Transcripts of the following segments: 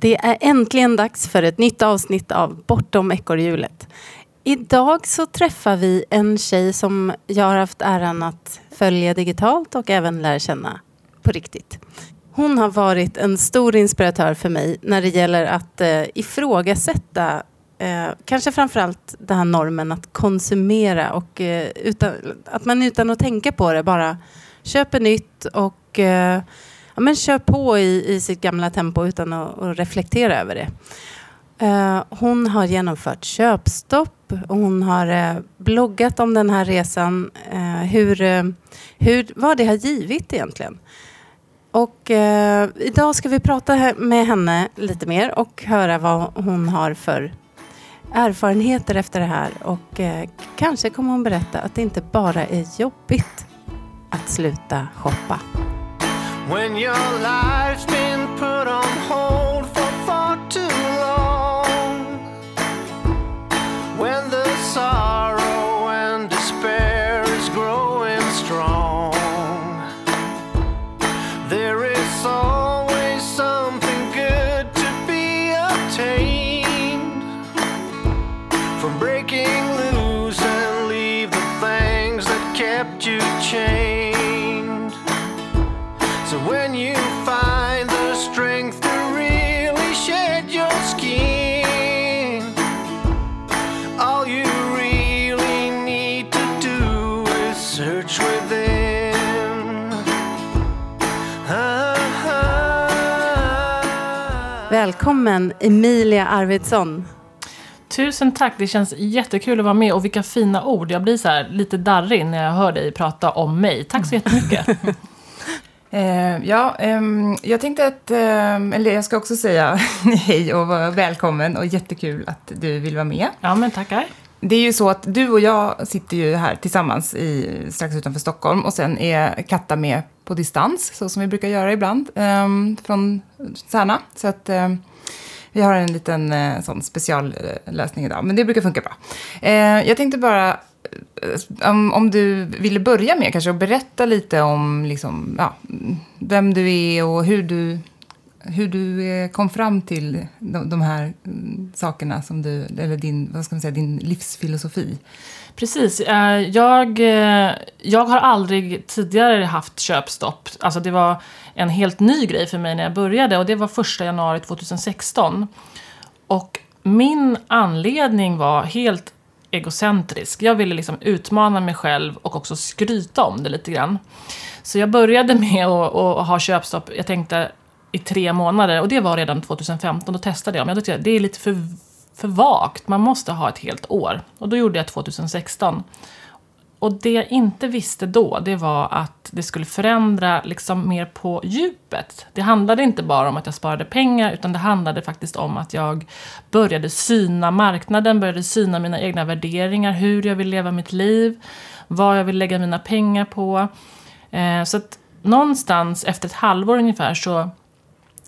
Det är äntligen dags för ett nytt avsnitt av Bortom ekorrhjulet. Idag så träffar vi en tjej som jag har haft äran att följa digitalt och även lära känna på riktigt. Hon har varit en stor inspiratör för mig när det gäller att eh, ifrågasätta eh, kanske framförallt den här normen att konsumera och eh, utan, att man utan att tänka på det bara köper nytt och eh, ja, men kör på i, i sitt gamla tempo utan att, att reflektera över det. Uh, hon har genomfört köpstopp och hon har uh, bloggat om den här resan. Uh, hur, hur, vad det har givit egentligen. Och idag ska vi prata med henne lite mer och höra vad hon har för erfarenheter efter det här. Och kanske kommer hon berätta att det inte bara är jobbigt att sluta shoppa. When your life's been put on hold Välkommen Emilia Arvidsson. Tusen tack, det känns jättekul att vara med och vilka fina ord. Jag blir så lite darrig när jag hör dig prata om mig. Tack så jättemycket. Eh, ja, eh, jag tänkte att, eh, eller jag ska också säga hej och välkommen och jättekul att du vill vara med. Ja, men tackar. Det är ju så att du och jag sitter ju här tillsammans i, strax utanför Stockholm och sen är Katta med på distans, så som vi brukar göra ibland, ehm, från Särna. Så att ehm, vi har en liten eh, sån speciallösning idag, men det brukar funka bra. Eh, jag tänkte bara eh, om, om du ville börja med kanske att berätta lite om liksom, ja, vem du är och hur du, hur du eh, kom fram till de, de här mm, sakerna som du, eller din, vad ska man säga, din livsfilosofi. Precis. Eh, jag, eh, jag har aldrig tidigare haft köpstopp. Alltså det var en helt ny grej för mig när jag började och det var första januari 2016. Och min anledning var helt egocentrisk. Jag ville liksom utmana mig själv och också skryta om det lite grann. Så jag började med att, att ha köpstopp, jag tänkte i tre månader och det var redan 2015. Då testade jag, men jag tyckte att det är lite för, för vagt. Man måste ha ett helt år. Och då gjorde jag 2016. Och det jag inte visste då, det var att det skulle förändra liksom mer på djupet. Det handlade inte bara om att jag sparade pengar, utan det handlade faktiskt om att jag började syna marknaden, började syna mina egna värderingar, hur jag vill leva mitt liv, vad jag vill lägga mina pengar på. Eh, så att någonstans efter ett halvår ungefär så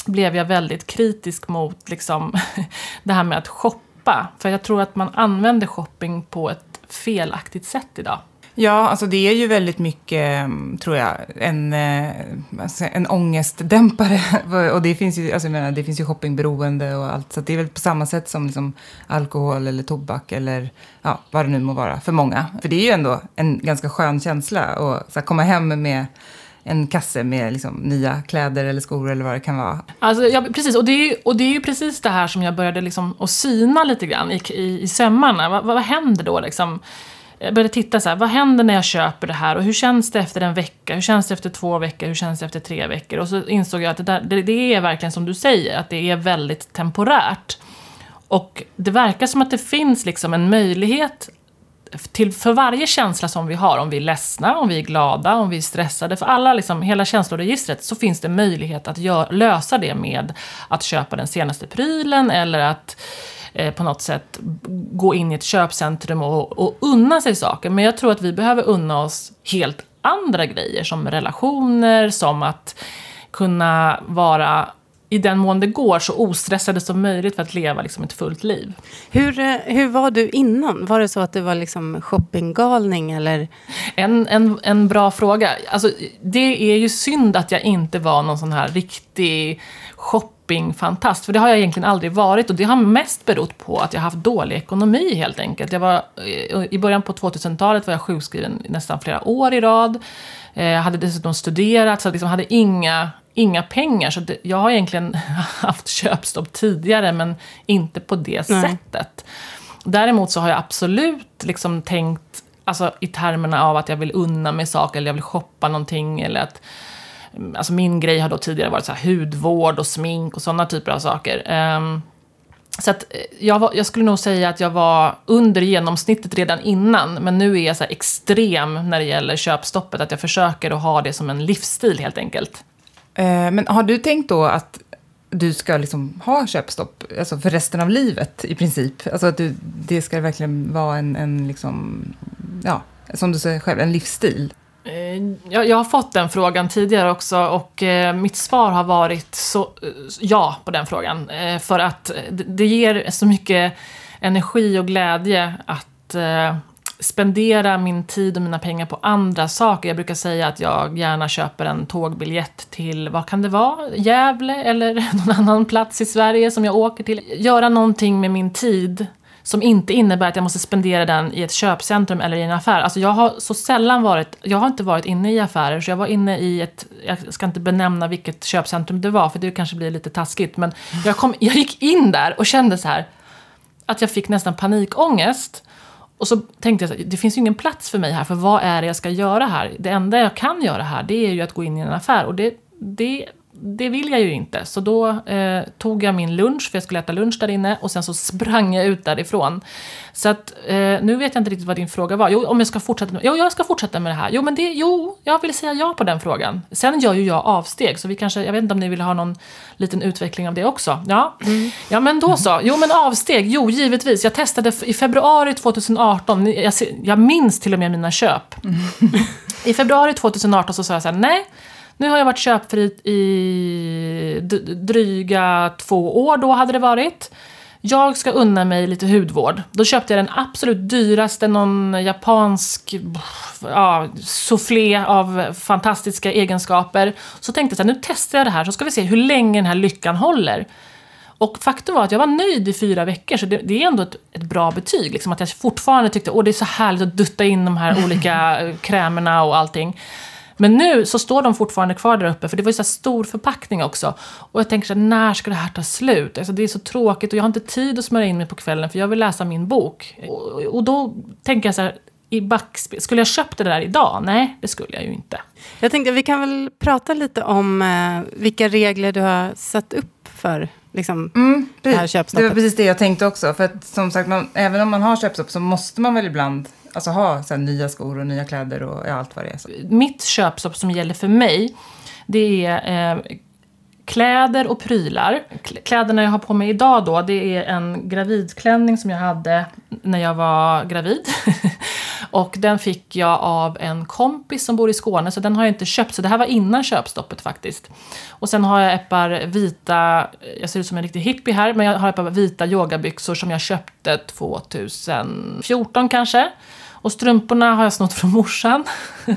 blev jag väldigt kritisk mot liksom, det här med att shoppa. För jag tror att man använder shopping på ett felaktigt sätt idag. Ja, alltså det är ju väldigt mycket, mm, tror jag, en, eh, en ångestdämpare. och det finns ju, alltså jag menar, det finns ju shoppingberoende och allt. Så det är väl på samma sätt som liksom alkohol eller tobak eller ja, vad det nu må vara för många. För det är ju ändå en ganska skön känsla att så här, komma hem med en kasse med liksom, nya kläder eller skor eller vad det kan vara. Alltså, ja, precis, och det, är, och det är ju precis det här som jag började liksom, att syna lite grann i, i, i sömmarna. Vad, vad händer då? Liksom? jag började titta så här, vad händer när jag köper det här och hur känns det efter en vecka, hur känns det efter två veckor, hur känns det efter tre veckor? Och så insåg jag att det, där, det, det är verkligen som du säger, att det är väldigt temporärt. Och det verkar som att det finns liksom en möjlighet till, för varje känsla som vi har, om vi är ledsna, om vi är glada, om vi är stressade, för alla, liksom, hela känsloregistret, så finns det möjlighet att gör, lösa det med att köpa den senaste prylen eller att eh, på något sätt gå in i ett köpcentrum och, och unna sig saker. Men jag tror att vi behöver unna oss helt andra grejer, som relationer, som att kunna vara i den mån det går så ostressade som möjligt för att leva liksom ett fullt liv. Hur, eh, hur var du innan? Var det så att du var liksom shoppinggalning eller? En, en, en bra fråga. Alltså, det är ju synd att jag inte var någon sån här riktig shoppingfantast, för det har jag egentligen aldrig varit. Och det har mest berott på att jag haft dålig ekonomi helt enkelt. Jag var, I början på 2000-talet var jag sjukskriven nästan flera år i rad. Jag hade dessutom studerat, så jag liksom hade inga, inga pengar. Så det, jag har egentligen haft köpstopp tidigare, men inte på det Nej. sättet. Däremot så har jag absolut liksom tänkt alltså, i termerna av att jag vill unna mig saker, eller jag vill shoppa någonting, eller att Alltså min grej har då tidigare varit så här hudvård och smink och sådana typer av saker. Um, så att eh, jag, var, jag, skulle nog säga att jag var under genomsnittet redan innan, men nu är jag så extrem när det gäller köpstoppet, att jag försöker att ha det som en livsstil helt enkelt. Eh, men har du tänkt då att du ska liksom ha köpstopp alltså för resten av livet i princip? Alltså att du, det ska verkligen vara en, en liksom, ja, som du säger själv, en livsstil? Eh, jag, jag, har fått den frågan tidigare också och eh, mitt svar har varit så, ja på den frågan. För att det, ger så mycket energi och glädje att spendera min tid och mina pengar på andra saker. Jag brukar säga att jag gärna köper en tågbiljett till, vad kan det vara, Gävle eller någon annan plats i Sverige som jag åker till. Göra någonting med min tid som inte innebär att jag måste spendera den i ett köpcentrum eller i en affär. Alltså jag har så sällan varit, jag har inte varit inne i affärer, så jag var inne i ett, jag ska inte benämna vilket köpcentrum det var, för det kanske blir lite taskigt, men jag, kom, jag gick in där och kände så här, att jag fick nästan panikångest. Och så tänkte jag, det finns ju ingen plats för mig här, för vad är det jag ska göra här? Det enda jag kan göra här, det är ju att gå in i en affär. Och det, det det vill jag ju inte. Så då eh, tog jag min lunch, för jag skulle äta lunch där inne, och sen så sprang jag ut därifrån. Så att, eh, nu vet jag inte riktigt vad din fråga var. Jo, om jag ska fortsätta med, jo, jag ska fortsätta med det här. Jo, men det, jo, jag vill säga ja på den frågan. Sen gör ju jag avsteg, så vi kanske, jag vet inte om ni vill ha någon liten utveckling av det också. Ja, mm. ja men då så. Jo, men avsteg, jo, givetvis. Jag testade i februari 2018, jag, jag minns till och med mina köp. Mm. I februari 2018 så sa jag så här, nej, nu har jag varit köpfri i dryga två år, då hade det varit. Jag ska unna mig lite hudvård. Då köpte jag den absolut dyraste, någon japansk ja, soufflé av fantastiska egenskaper. Så tänkte jag så här, nu testar jag det här så ska vi se hur länge den här lyckan håller. Och faktum var att jag var nöjd i fyra veckor, så det, det är ändå ett, ett, bra betyg. Liksom att jag fortfarande tyckte att det är så härligt att dutta in de här olika krämerna och allting. Men nu så står de fortfarande kvar där uppe, för det var ju så stor förpackning också. Och jag tänker så här, när ska det här ta slut? Alltså det är så tråkigt och jag har inte tid att smörja in mig på kvällen för jag vill läsa min bok. Och, och då tänker jag så här, i backspel. Skulle jag köpt det där idag? Nej, det skulle jag ju inte. Jag tänkte vi kan väl prata lite om eh, vilka regler du har satt upp för liksom, mm, det här köpstoppet. Det var precis det jag tänkte också. För att som sagt, man, även om man har köpstopp så måste man väl ibland alltså, ha så här, nya skor och nya kläder och ja, allt vad det är. Så. Mitt köpstopp som gäller för mig, det är eh, kläder och prylar. Kläderna jag har på mig idag då, det är en gravidklänning som jag hade när jag var gravid. och den fick jag av en kompis som bor i Skåne, så den har jag inte köpt. Så det här var innan köpstoppet faktiskt. Och sen har jag ett par vita, jag ser ut som en riktig hippie här, men jag har ett par vita yogabyxor som jag köpte 2014 kanske. Och strumporna har jag snott från morsan.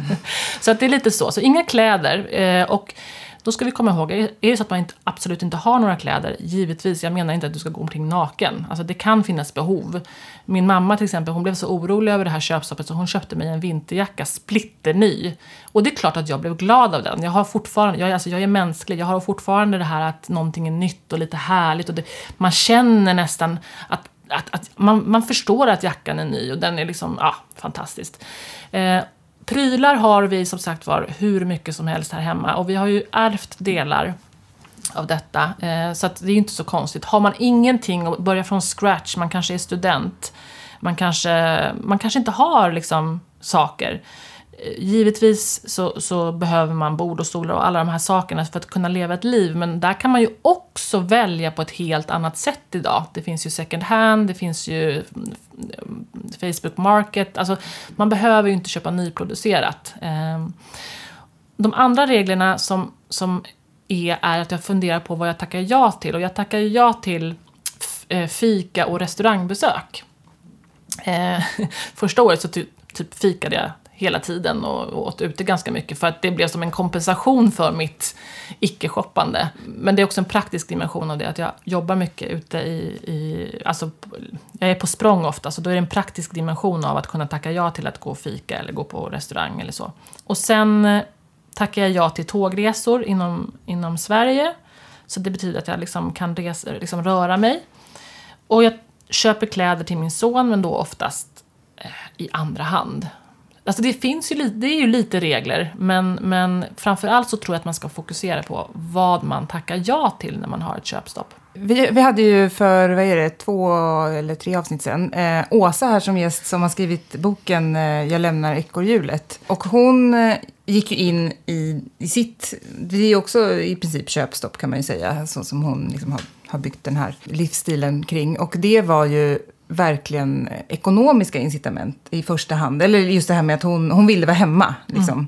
så att det är lite så. Så inga kläder. Eh, och då ska vi komma ihåg, är det så att man inte, absolut inte har några kläder, givetvis, jag menar inte att du ska gå omkring naken. Alltså det kan finnas behov. Min mamma till exempel, hon blev så orolig över det här köpstoppet så hon köpte mig en vinterjacka, splitterny. Och det är klart att jag blev glad av den. Jag har fortfarande, jag, alltså jag är mänsklig, jag har fortfarande det här att någonting är nytt och lite härligt. Och det, man känner nästan att att, att man, man, förstår att jackan är ny och den är liksom, ja, fantastiskt. Eh, prylar har vi som sagt var hur mycket som helst här hemma och vi har ju ärvt delar av detta. Eh, så att det är inte så konstigt. Har man ingenting och börjar från scratch, man kanske är student, man kanske, man kanske inte har liksom saker Givetvis så, så, behöver man bord och stolar och alla de här sakerna för att kunna leva ett liv, men där kan man ju också välja på ett helt annat sätt idag. Det finns ju second hand, det finns ju mm, Facebook Market, alltså man behöver ju inte köpa nyproducerat. Ehm, de andra reglerna som, som är, är att jag funderar på vad jag tackar ja till, och jag tackar ja till eh, fika och restaurangbesök. Ehm, första året så ty typ fikade jag hela tiden och, åt ute ganska mycket för att det blev som en kompensation för mitt icke-shoppande. Men det är också en praktisk dimension av det, att jag jobbar mycket ute i, i alltså, jag är på språng ofta, så då är det en praktisk dimension av att kunna tacka ja till att gå och fika eller gå på restaurang eller så. Och sen eh, tackar jag ja till tågresor inom, inom Sverige. Så det betyder att jag liksom kan resa, liksom röra mig. Och jag köper kläder till min son, men då oftast eh, i andra hand. Alltså det finns ju lite, det är ju lite regler, men, men framförallt så tror jag att man ska fokusera på vad man tackar ja till när man har ett köpstopp. Vi, vi hade ju för, vad är det, två eller tre avsnitt sedan, eh, Åsa här som gäst som har skrivit boken eh, Jag lämnar ekorrhjulet. Och hon eh, gick ju in i, i sitt, det är också i princip köpstopp kan man ju säga, så som hon liksom har, har byggt den här livsstilen kring. Och det var ju verkligen ekonomiska incitament i första hand. Eller just det här med att hon, hon ville vara hemma. Liksom. Mm.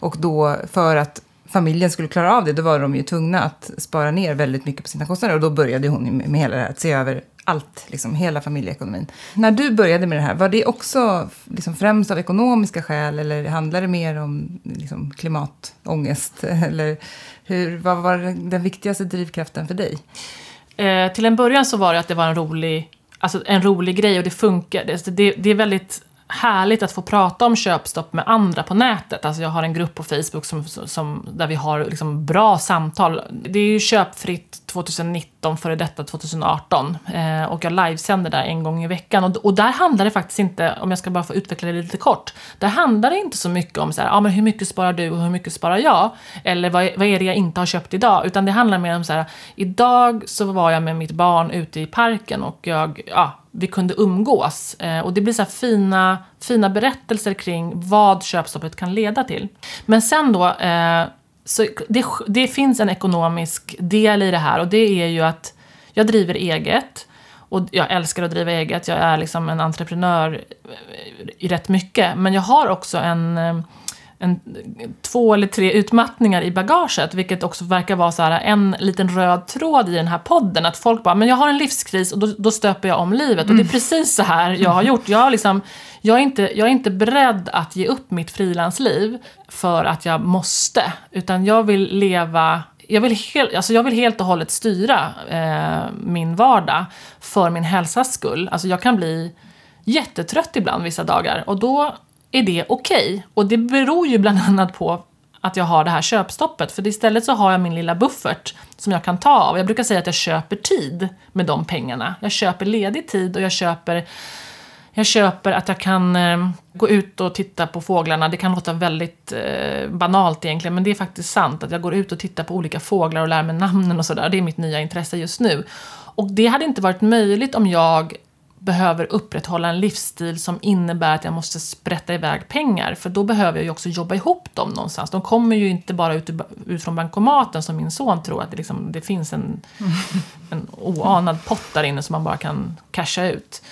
Och då för att familjen skulle klara av det, då var de ju tvungna att spara ner väldigt mycket på sina kostnader. Och då började hon med hela det här, att se över allt, liksom, hela familjeekonomin. När du började med det här, var det också liksom, främst av ekonomiska skäl eller handlade det mer om liksom, klimatångest? Eller hur, vad var den viktigaste drivkraften för dig? Eh, till en början så var det att det var en rolig, alltså en rolig grej och det funkar. Det, alltså det, det är väldigt härligt att få prata om köpstopp med andra på nätet. Alltså jag har en grupp på Facebook som, som, där vi har liksom bra samtal. Det är ju köpfritt 2019 före detta 2018. Eh, och jag livesänder där en gång i veckan. Och, och där handlar det faktiskt inte, om jag ska bara få utveckla det lite kort, där handlar det inte så mycket om så här, ah, men hur mycket sparar du och hur mycket sparar jag? Eller vad, vad är det jag inte har köpt idag? Utan det handlar mer om så här, idag så var jag med mitt barn ute i parken och jag, ja, vi kunde umgås. Eh, och det blir så fina, fina berättelser kring vad köpstoppet kan leda till. Men sen då, eh, så det, det finns en ekonomisk del i det här och det är ju att jag driver eget. Och jag älskar att driva eget, jag är liksom en entreprenör eh, i rätt mycket. Men jag har också en en, två eller tre utmattningar i bagaget, vilket också verkar vara så här en liten röd tråd i den här podden. Att folk bara, men jag har en livskris och då, då stöper jag om livet. Mm. Och det är mm. precis så här jag har gjort. Jag, har liksom, jag, är inte, jag är inte beredd att ge upp mitt frilansliv för att jag måste. Utan jag vill leva jag vill, helt, alltså jag vill helt och hållet styra eh, min vardag för min hälsas skull. Alltså jag kan bli jättetrött ibland vissa dagar och då är det okej. Okay. Och det beror ju bland annat på att jag har det här köpstoppet. För istället så har jag min lilla buffert som jag kan ta av. Jag brukar säga att jag köper tid med de pengarna. Jag köper ledig tid och jag köper jag köper att jag kan eh, gå ut och titta på fåglarna. Det kan låta väldigt eh, banalt egentligen, men det är faktiskt sant. Att jag går ut och tittar på olika fåglar och lär mig namnen och sådär. Det är mitt nya intresse just nu. Och det hade inte varit möjligt om jag behöver upprätthålla en livsstil som innebär att jag måste sprätta iväg pengar. För då behöver jag ju också jobba ihop dem någonstans. De kommer ju inte bara ut, ut från bankomaten som min son tror att det, liksom, det finns en, en oanad pott där inne som man bara kan casha ut.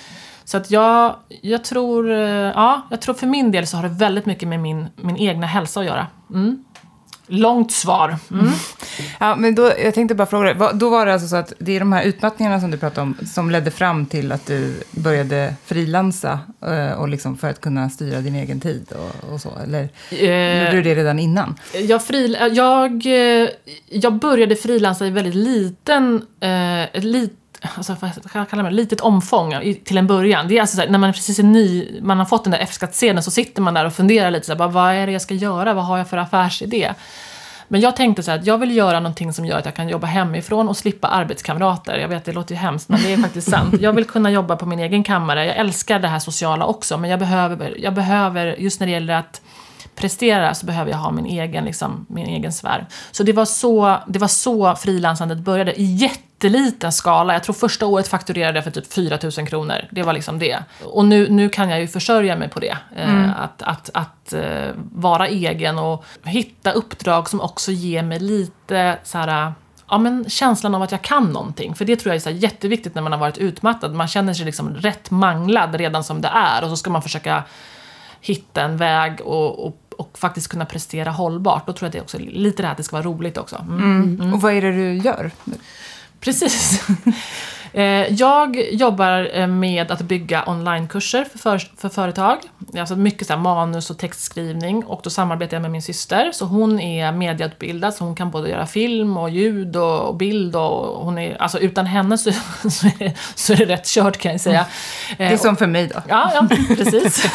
Så att jag, jag tror, eh, ja, jag tror för min del så har det väldigt mycket med min, min egna hälsa att göra. Mm. Långt svar. Mm. Ja, men då, jag tänkte bara fråga dig, då var det alltså så att det är de här utmattningarna som du pratade om som ledde fram till att du började frilansa eh, och liksom för att kunna styra din egen tid och, och så? Eller eh, gjorde du det redan innan? Jag, fri, jag, eh, jag började frilansa i väldigt liten, eh, lit, alltså, vad kallar man litet omfång till en början. Det är alltså här, när man precis är ny, man har fått den där F-skattsedeln så sitter man där och funderar lite så här, bara, vad är det jag ska göra, vad har jag för affärsidé? Men jag tänkte så här, att jag vill göra någonting som gör att jag kan jobba hemifrån och slippa arbetskamrater. Jag vet, det låter ju hemskt, men det är faktiskt sant. Jag vill kunna jobba på min egen kammare. Jag älskar det här sociala också, men jag behöver, jag behöver just när det gäller att prestera så behöver jag ha min egen, liksom, min egen sfär. Så det var så, det var så frilansandet började, i jätteliten skala. Jag tror första året fakturerade jag för typ 4 000 kronor. Det var liksom det. Och nu, nu kan jag ju försörja mig på det. Eh, mm. att att, att uh, vara egen och hitta uppdrag som också ger mig lite så här, ja, men känslan av att jag kan någonting. För det tror jag är så jätteviktigt när man har varit utmattad. Man känner sig liksom rätt manglad redan som det är och så ska man försöka hitta en väg och, och och faktiskt kunna prestera hållbart. Då tror jag att det är också lite det här att det ska vara roligt också. Mm. Mm. Och vad är det du gör? Precis. Eh, jag jobbar eh, med att bygga onlinekurser för, för, för företag. Alltså mycket så manus och textskrivning och då samarbetar jag med min syster. Så hon är medieutbildad så hon kan både göra film och ljud och, bild och hon är, alltså utan henne så, så, är, det, så är det rätt kört kan jag säga. Det är som för mig då. Ja, ja precis.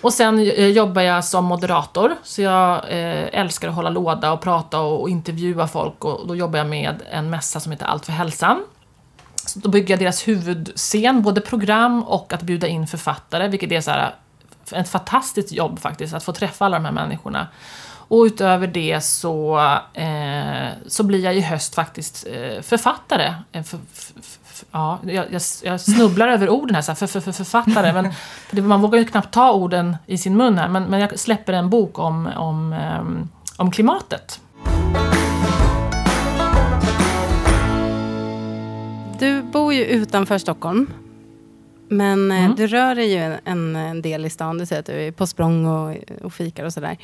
Och sen jobbar jag som moderator, så jag eh, älskar att hålla låda och prata och, och, intervjua folk. Och då jobbar jag med en mässa som heter Allt för hälsan. Då bygger jag deras huvudscen, både program och att bjuda in författare, vilket är så här, ett fantastiskt jobb faktiskt, att få träffa alla de här människorna. Och utöver det så, eh, så blir jag i höst faktiskt eh, författare. För, för, för, ja, jag, jag, snubblar över orden här, så här för, för, för författare, men för man vågar ju knappt ta orden i sin mun här. Men, men jag släpper en bok om, om, eh, om klimatet. Du bor ju utanför Stockholm. Men eh, mm. du rör dig ju en, en, del i stan. Du säger att du är på språng och, och fikar och sådär.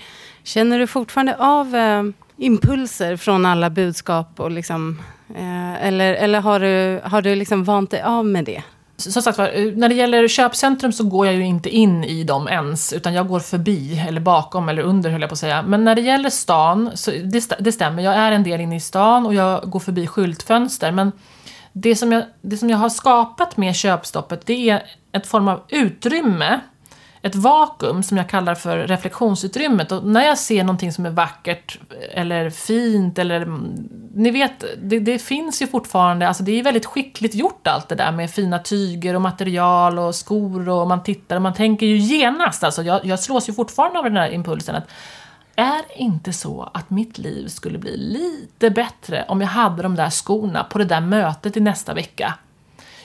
Känner du fortfarande av eh, impulser från alla budskap? Och liksom, eh, eller eller har du, har du liksom vant dig av med det? Som sagt eh, när det gäller köpcentrum så går jag ju inte in i dem ens, utan jag går förbi, eller bakom, eller under höll jag på att säga. Men när det gäller stan, så det, det stämmer, jag är en del inne i stan och jag går förbi skyltfönster. Men det som, jag, det som jag har skapat med köpstoppet, det är ett form av utrymme, ett vakuum som jag kallar för reflektionsutrymmet. Och när jag ser någonting som är vackert eller fint eller... Mm, ni vet, det, det, finns ju fortfarande, alltså det är väldigt skickligt gjort allt det där med fina tyger och material och skor och man tittar och man tänker ju genast, alltså jag, jag slås ju fortfarande av den här impulsen att är det inte så att mitt liv skulle bli lite bättre om jag hade de där skorna på det där mötet i nästa vecka?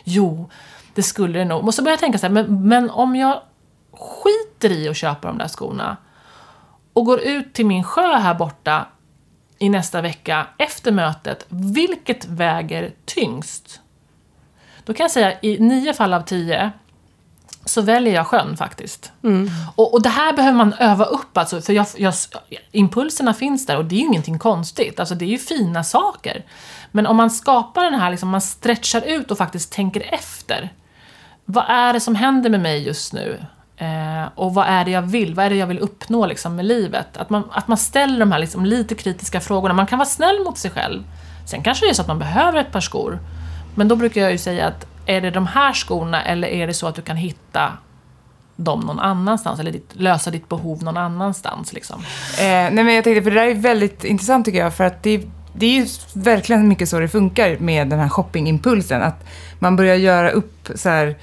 Jo, det skulle det nog. Och så börjar jag tänka så här, men, men om jag skiter i att köpa de där skorna och går ut till min sjö här borta i nästa vecka efter mötet, vilket väger tyngst? Då kan jag säga i nio fall av tio så väljer jag sjön faktiskt. Mm. Och, och det här behöver man öva upp alltså, för jag, jag, impulserna finns där och det är ju ingenting konstigt. Alltså det är ju fina saker. Men om man skapar den här, liksom, man stretchar ut och faktiskt tänker efter. Vad är det som händer med mig just nu? Eh, och vad är det jag vill? Vad är det jag vill uppnå liksom, med livet? Att man, att man ställer de här liksom, lite kritiska frågorna. Man kan vara snäll mot sig själv. Sen kanske det är så att man behöver ett par skor. Men då brukar jag ju säga att är det de här skorna eller är det så att du kan hitta dem någon annanstans eller ditt, lösa ditt behov någon annanstans? Liksom? Eh, nej men jag tänkte, för det där är väldigt intressant tycker jag, för att det, det är ju verkligen mycket så det funkar med den här shoppingimpulsen. Att man börjar göra upp så här,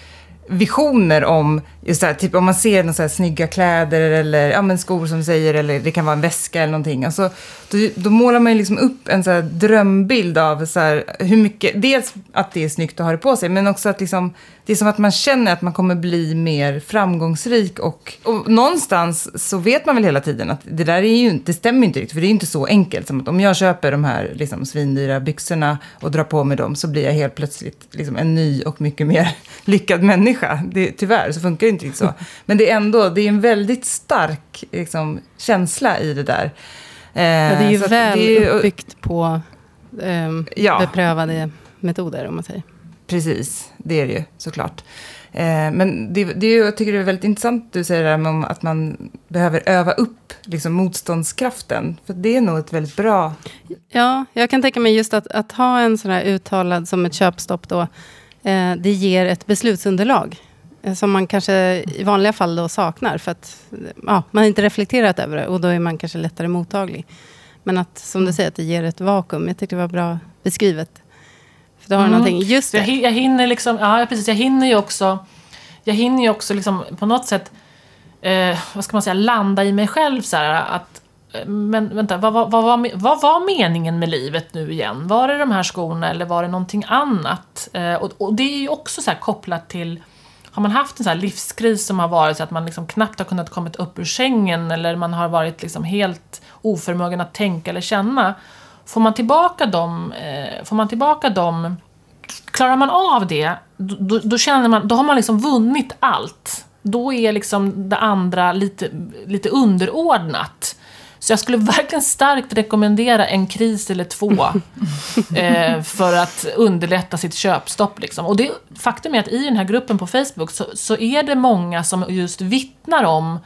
visioner om, just här, typ om man ser några så här snygga kläder eller ja, men skor som säger, eller det kan vara en väska eller någonting. Alltså, då, då målar man ju liksom upp en så här drömbild av så här, hur mycket, dels att det är snyggt att ha det på sig, men också att liksom, det är som att man känner att man kommer bli mer framgångsrik och, och någonstans så vet man väl hela tiden att det där är ju inte, det stämmer inte riktigt, för det är inte så enkelt som att om jag köper de här liksom, svindyra byxorna och drar på mig dem så blir jag helt plötsligt liksom, en ny och mycket mer lyckad människa. Det, tyvärr så funkar det inte riktigt så. Men det är ändå, det är en väldigt stark liksom, känsla i det där. Eh, ja, det är ju väl är ju, uppbyggt på eh, ja. beprövade metoder, om man säger. Precis, det är det ju såklart. Eh, men det, det, jag tycker det är väldigt intressant du säger det där om att man behöver öva upp liksom, motståndskraften. För det är nog ett väldigt bra... Ja, jag kan tänka mig just att, att ha en sån här uttalad som ett köpstopp då. Eh, det ger ett beslutsunderlag. Eh, som man kanske i vanliga fall då saknar. För att ja, man inte reflekterat över det och då är man kanske lättare mottaglig. Men att, som du mm. säger, att det ger ett vakuum. Jag tyckte det var bra beskrivet. För då har mm. någonting, just det. Jag, jag hinner liksom, ja precis, jag hinner ju också, jag hinner ju också liksom på något sätt, eh, vad ska man säga, landa i mig själv så här, att men vänta, vad, vad, vad, vad, vad var meningen med livet nu igen? Var det de här skorna eller var det någonting annat? Eh, och, och, det är ju också så kopplat till har man haft en sån livskris som har varit så att man liksom knappt har kunnat komma upp ur sängen eller man har varit liksom helt oförmögen att tänka eller känna. Får man tillbaka dem, eh, får man tillbaka dem Klarar man av det, då, då, känner man, då har man liksom vunnit allt. Då är liksom det andra lite, lite underordnat. Så jag skulle verkligen starkt rekommendera en kris eller två eh, för att underlätta sitt köpstopp. Liksom. Och det, faktum är att i den här gruppen på Facebook så, så är det många som just vittnar om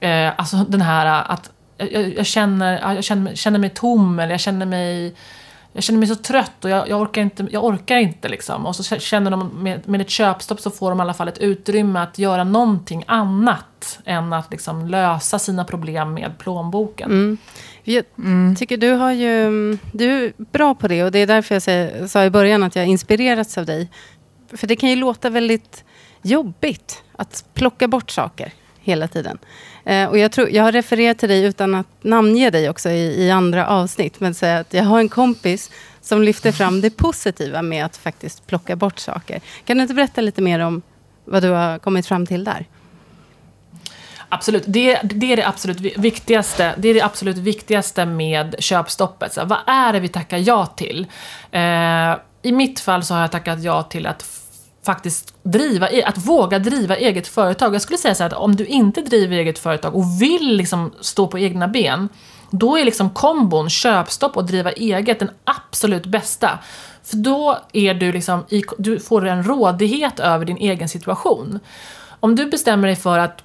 eh, alltså den här att jag, jag, känner, jag känner, känner mig tom eller jag känner mig jag känner mig så trött och jag, jag orkar inte, jag orkar inte liksom. Och så känner de med, med ett köpstopp så får de i alla fall ett utrymme att göra någonting annat än att liksom lösa sina problem med plånboken. Mm. Jag mm. tycker du har ju, du är bra på det och det är därför jag sa i början att jag inspirerats av dig. För det kan ju låta väldigt jobbigt att plocka bort saker hela tiden. Eh, och jag, tror, jag har refererat till dig utan att namnge dig också i, i andra avsnitt. Men säga att jag har en kompis som lyfter fram det positiva med att faktiskt plocka bort saker. Kan du inte berätta lite mer om vad du har kommit fram till där? Absolut, det, det, är det absolut viktigaste. Det är det absolut viktigaste med köpstoppet. Så vad är det vi tackar ja till? Eh, I mitt fall så har jag tackat ja till att faktiskt driva, e- att våga driva eget företag. Jag skulle säga så här att om du inte driver eget företag och vill liksom stå på egna ben, då är liksom kombon köpstopp och driva eget den absolut bästa. För då är du liksom, du får en rådighet över din egen situation. Om du bestämmer dig för att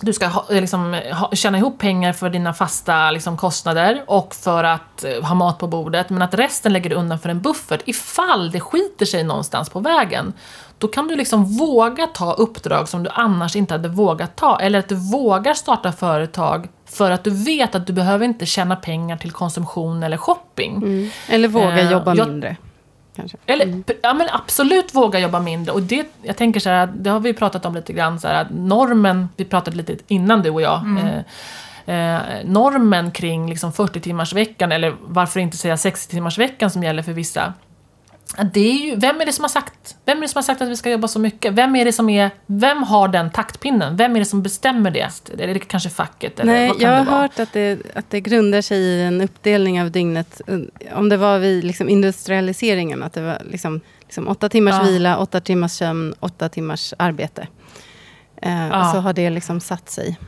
du ska ha, liksom, ha, tjäna ihop pengar för dina fasta liksom, kostnader och för att uh, ha mat på bordet, men att resten lägger du undan för en buffert ifall det skiter sig någonstans på vägen. Då kan du liksom våga ta uppdrag som du annars inte hade vågat ta, eller att du vågar starta företag för att du vet att du behöver inte tjäna pengar till konsumtion eller shopping. Mm. Eller våga uh, jobba jag, mindre. Kanske. Eller, mm. ja, men absolut våga jobba mindre. Och det, jag tänker så här, det har vi pratat om lite grann, så här, att normen, vi pratade lite innan du och jag, mm. eh, eh, normen kring liksom 40 timmars veckan eller varför inte säga 60 timmars veckan som gäller för vissa. Det är ju, vem är det som har sagt Vem är det som har sagt att vi ska jobba så mycket? Vem är det som är Vem har den taktpinnen? Vem är det som bestämmer det? Är det kanske facket? Eller Nej, vad kan jag har hört att det, att det grundar sig i en uppdelning av dygnet. Om det var vid liksom industrialiseringen, att det var liksom, liksom åtta timmars ja. vila, åtta timmars sömn, åtta timmars arbete. Eh, ja. Så har det liksom satt sig.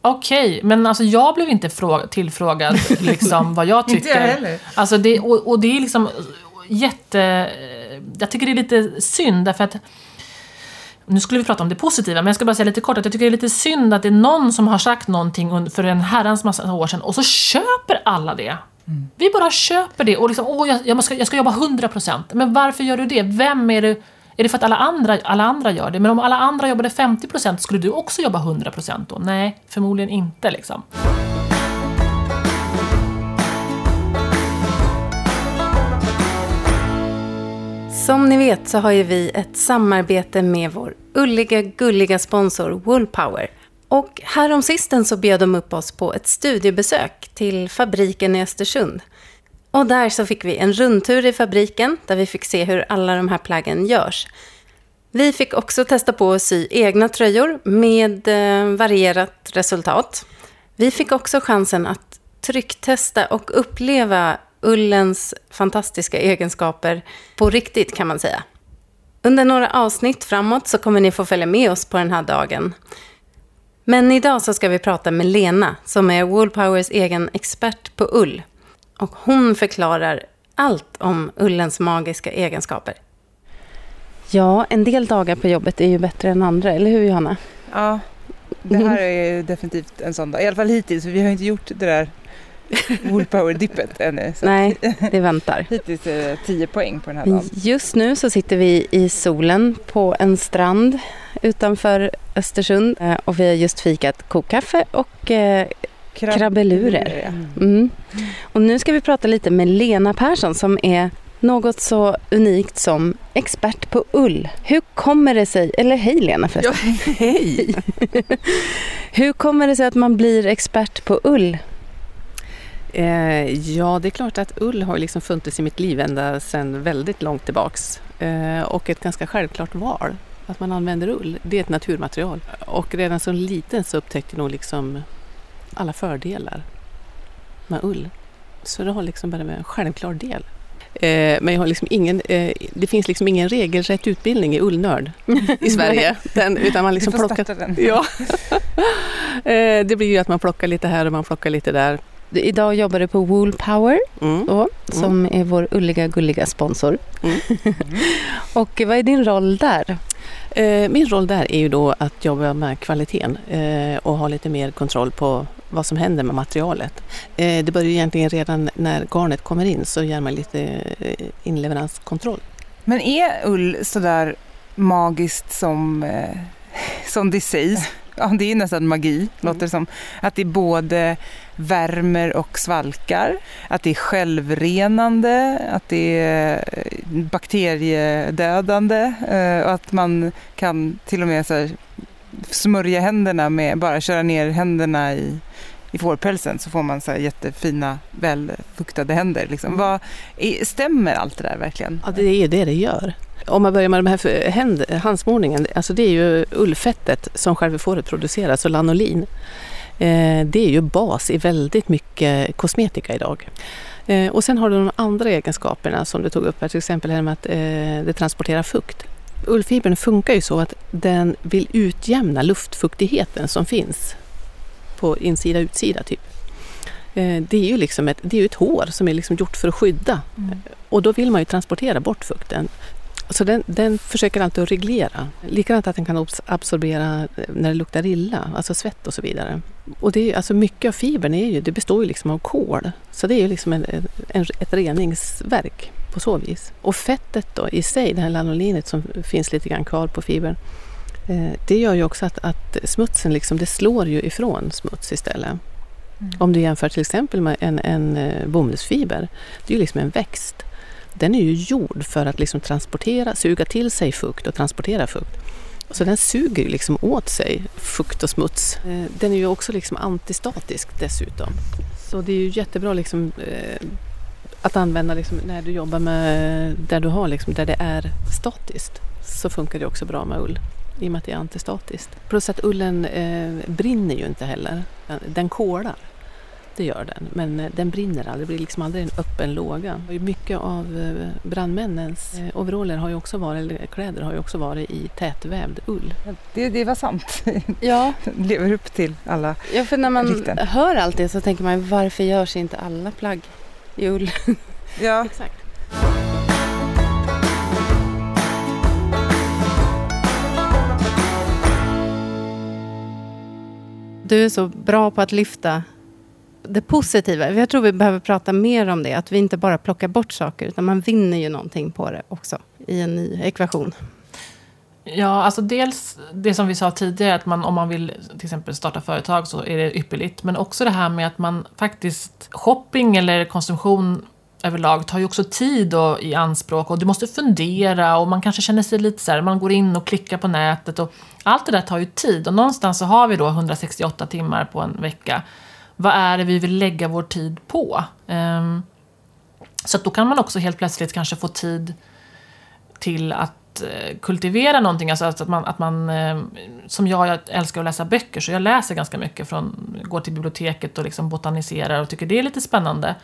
Okej, okay, men alltså jag blev inte tillfrågad liksom, vad jag tycker. inte jag heller. Alltså det, och, och det är liksom jätte... Jag tycker det är lite synd därför att nu skulle vi prata om det positiva, men jag ska bara säga lite kort att jag tycker det är lite synd att det är någon som har sagt någonting för en herrans massa år sedan och så köper alla det. Mm. Vi bara köper det och liksom, åh, jag, jag, ska, jag ska jobba 100%. Men varför gör du det? Vem är det? Är det för att alla andra, alla andra gör det? Men om alla andra jobbade 50% skulle du också jobba 100% då? Nej, förmodligen inte liksom. Som ni vet så har ju vi ett samarbete med vår ulliga, gulliga sponsor Woolpower. Och häromsisten så bjöd de upp oss på ett studiebesök till fabriken i Östersund. Och där så fick vi en rundtur i fabriken där vi fick se hur alla de här plaggen görs. Vi fick också testa på att sy egna tröjor med eh, varierat resultat. Vi fick också chansen att trycktesta och uppleva ullens fantastiska egenskaper på riktigt kan man säga. Under några avsnitt framåt så kommer ni få följa med oss på den här dagen. Men idag så ska vi prata med Lena som är Woolpowers egen expert på ull. Och hon förklarar allt om ullens magiska egenskaper. Ja, en del dagar på jobbet är ju bättre än andra, eller hur Johanna? Ja, det här är definitivt en sån dag. I alla fall hittills, vi har inte gjort det där Woolpower-dippet ännu. Nej, det väntar. Hittills är det 10 poäng på den här dagen. Just nu så sitter vi i solen på en strand utanför Östersund eh, och vi har just fikat kokkaffe och eh, krabbelurer. Mm. Och nu ska vi prata lite med Lena Persson som är något så unikt som expert på ull. Hur kommer det sig, eller hej Lena förresten. Ja, hej! Hur kommer det sig att man blir expert på ull? Eh, ja, det är klart att ull har liksom funnits i mitt liv ända sedan väldigt långt tillbaks. Eh, och ett ganska självklart val, att man använder ull. Det är ett naturmaterial. Och redan som liten så upptäckte jag nog liksom alla fördelar med ull. Så det har liksom bara varit en självklar del. Eh, men jag har liksom ingen, eh, det finns liksom ingen regelrätt utbildning i ullnörd i Sverige. Den, utan man liksom Vi får plockar, starta den. ja. eh, det blir ju att man plockar lite här och man plockar lite där. Idag jobbar du på Wool Power Mm. då, som är vår ulliga gulliga sponsor. Mm. och vad är din roll där? Eh, min roll där är ju då att jobba med kvaliteten eh, och ha lite mer kontroll på vad som händer med materialet. Eh, det börjar ju egentligen redan när garnet kommer in så gör man lite inleveranskontroll. Men är ull sådär magiskt som, som det sägs? Ja, det är nästan magi, låter det som. Att det både värmer och svalkar, att det är självrenande, att det är eh, bakteriedödande eh, och att man kan till och med så smörja händerna med, bara köra ner händerna i, i fårpälsen så får man så jättefina, välfuktade händer. Liksom. Vad, är- stämmer allt det där verkligen? Ja, det är ju det det gör. Om man börjar med de här händ, handsmorningen, alltså det är ju ullfettet som själva fåret producerar, så lanolin. Eh, det är ju bas i väldigt mycket kosmetika idag. Eh, och sen har du de andra egenskaperna som du tog upp här, till exempel här med att eh, det transporterar fukt. Ullfibern funkar ju så att den vill utjämna luftfuktigheten som finns på insida och utsida typ. Det är ju liksom ett, det är ett hår som är liksom gjort för att skydda och då vill man ju transportera bort fukten. Så den, den försöker alltid att reglera. Likadant att den kan abs- absorbera eh, när det luktar illa, alltså svett och så vidare. Och det är, alltså mycket av fibern är ju, det består ju liksom av kol. Så det är ju liksom en, en, ett reningsverk på så vis. Och fettet då i sig, det här lanolinet som finns lite grann kvar på fibern. Eh, det gör ju också att, att smutsen liksom, det slår ju ifrån smuts istället. Om du jämför till exempel med en, en eh, bomullsfiber. Det är ju liksom en växt. Den är ju gjord för att liksom transportera, suga till sig fukt och transportera fukt. Så den suger ju liksom åt sig fukt och smuts. Eh, den är ju också liksom antistatisk dessutom. Så det är ju jättebra liksom, eh, att använda liksom när du jobbar med där du har liksom, där det är statiskt. Så funkar det också bra med ull i och med att det är antistatiskt. Plus att ullen eh, brinner ju inte heller. Den kolar. Det gör den, men eh, den brinner aldrig. Det blir liksom aldrig en öppen låga. Mycket av eh, brandmännens eh, overaller har ju också varit, eller kläder har ju också varit i tätvävd ull. Det, det var sant. Ja, Lever upp till alla. ja för när man Rikten. hör allt det så tänker man varför görs inte alla plagg i ull? Ja, Exakt. Du är så bra på att lyfta det positiva. Jag tror vi behöver prata mer om det. Att vi inte bara plockar bort saker, utan man vinner ju någonting på det också. I en ny ekvation. Ja, alltså dels det som vi sa tidigare, att man, om man vill till exempel starta företag så är det ypperligt. Men också det här med att man faktiskt, shopping eller konsumtion överlag tar ju också tid och, i anspråk och du måste fundera och man kanske känner sig lite så här, man går in och klickar på nätet och allt det där tar ju tid och någonstans så har vi då 168 timmar på en vecka. Vad är det vi vill lägga vår tid på? Um, så att då kan man också helt plötsligt kanske få tid till att eh, kultivera någonting. Alltså att man, att man ehm, som jag, jag älskar att läsa böcker, så jag läser ganska mycket. Från, går till biblioteket och liksom botaniserar och tycker det är lite spännande.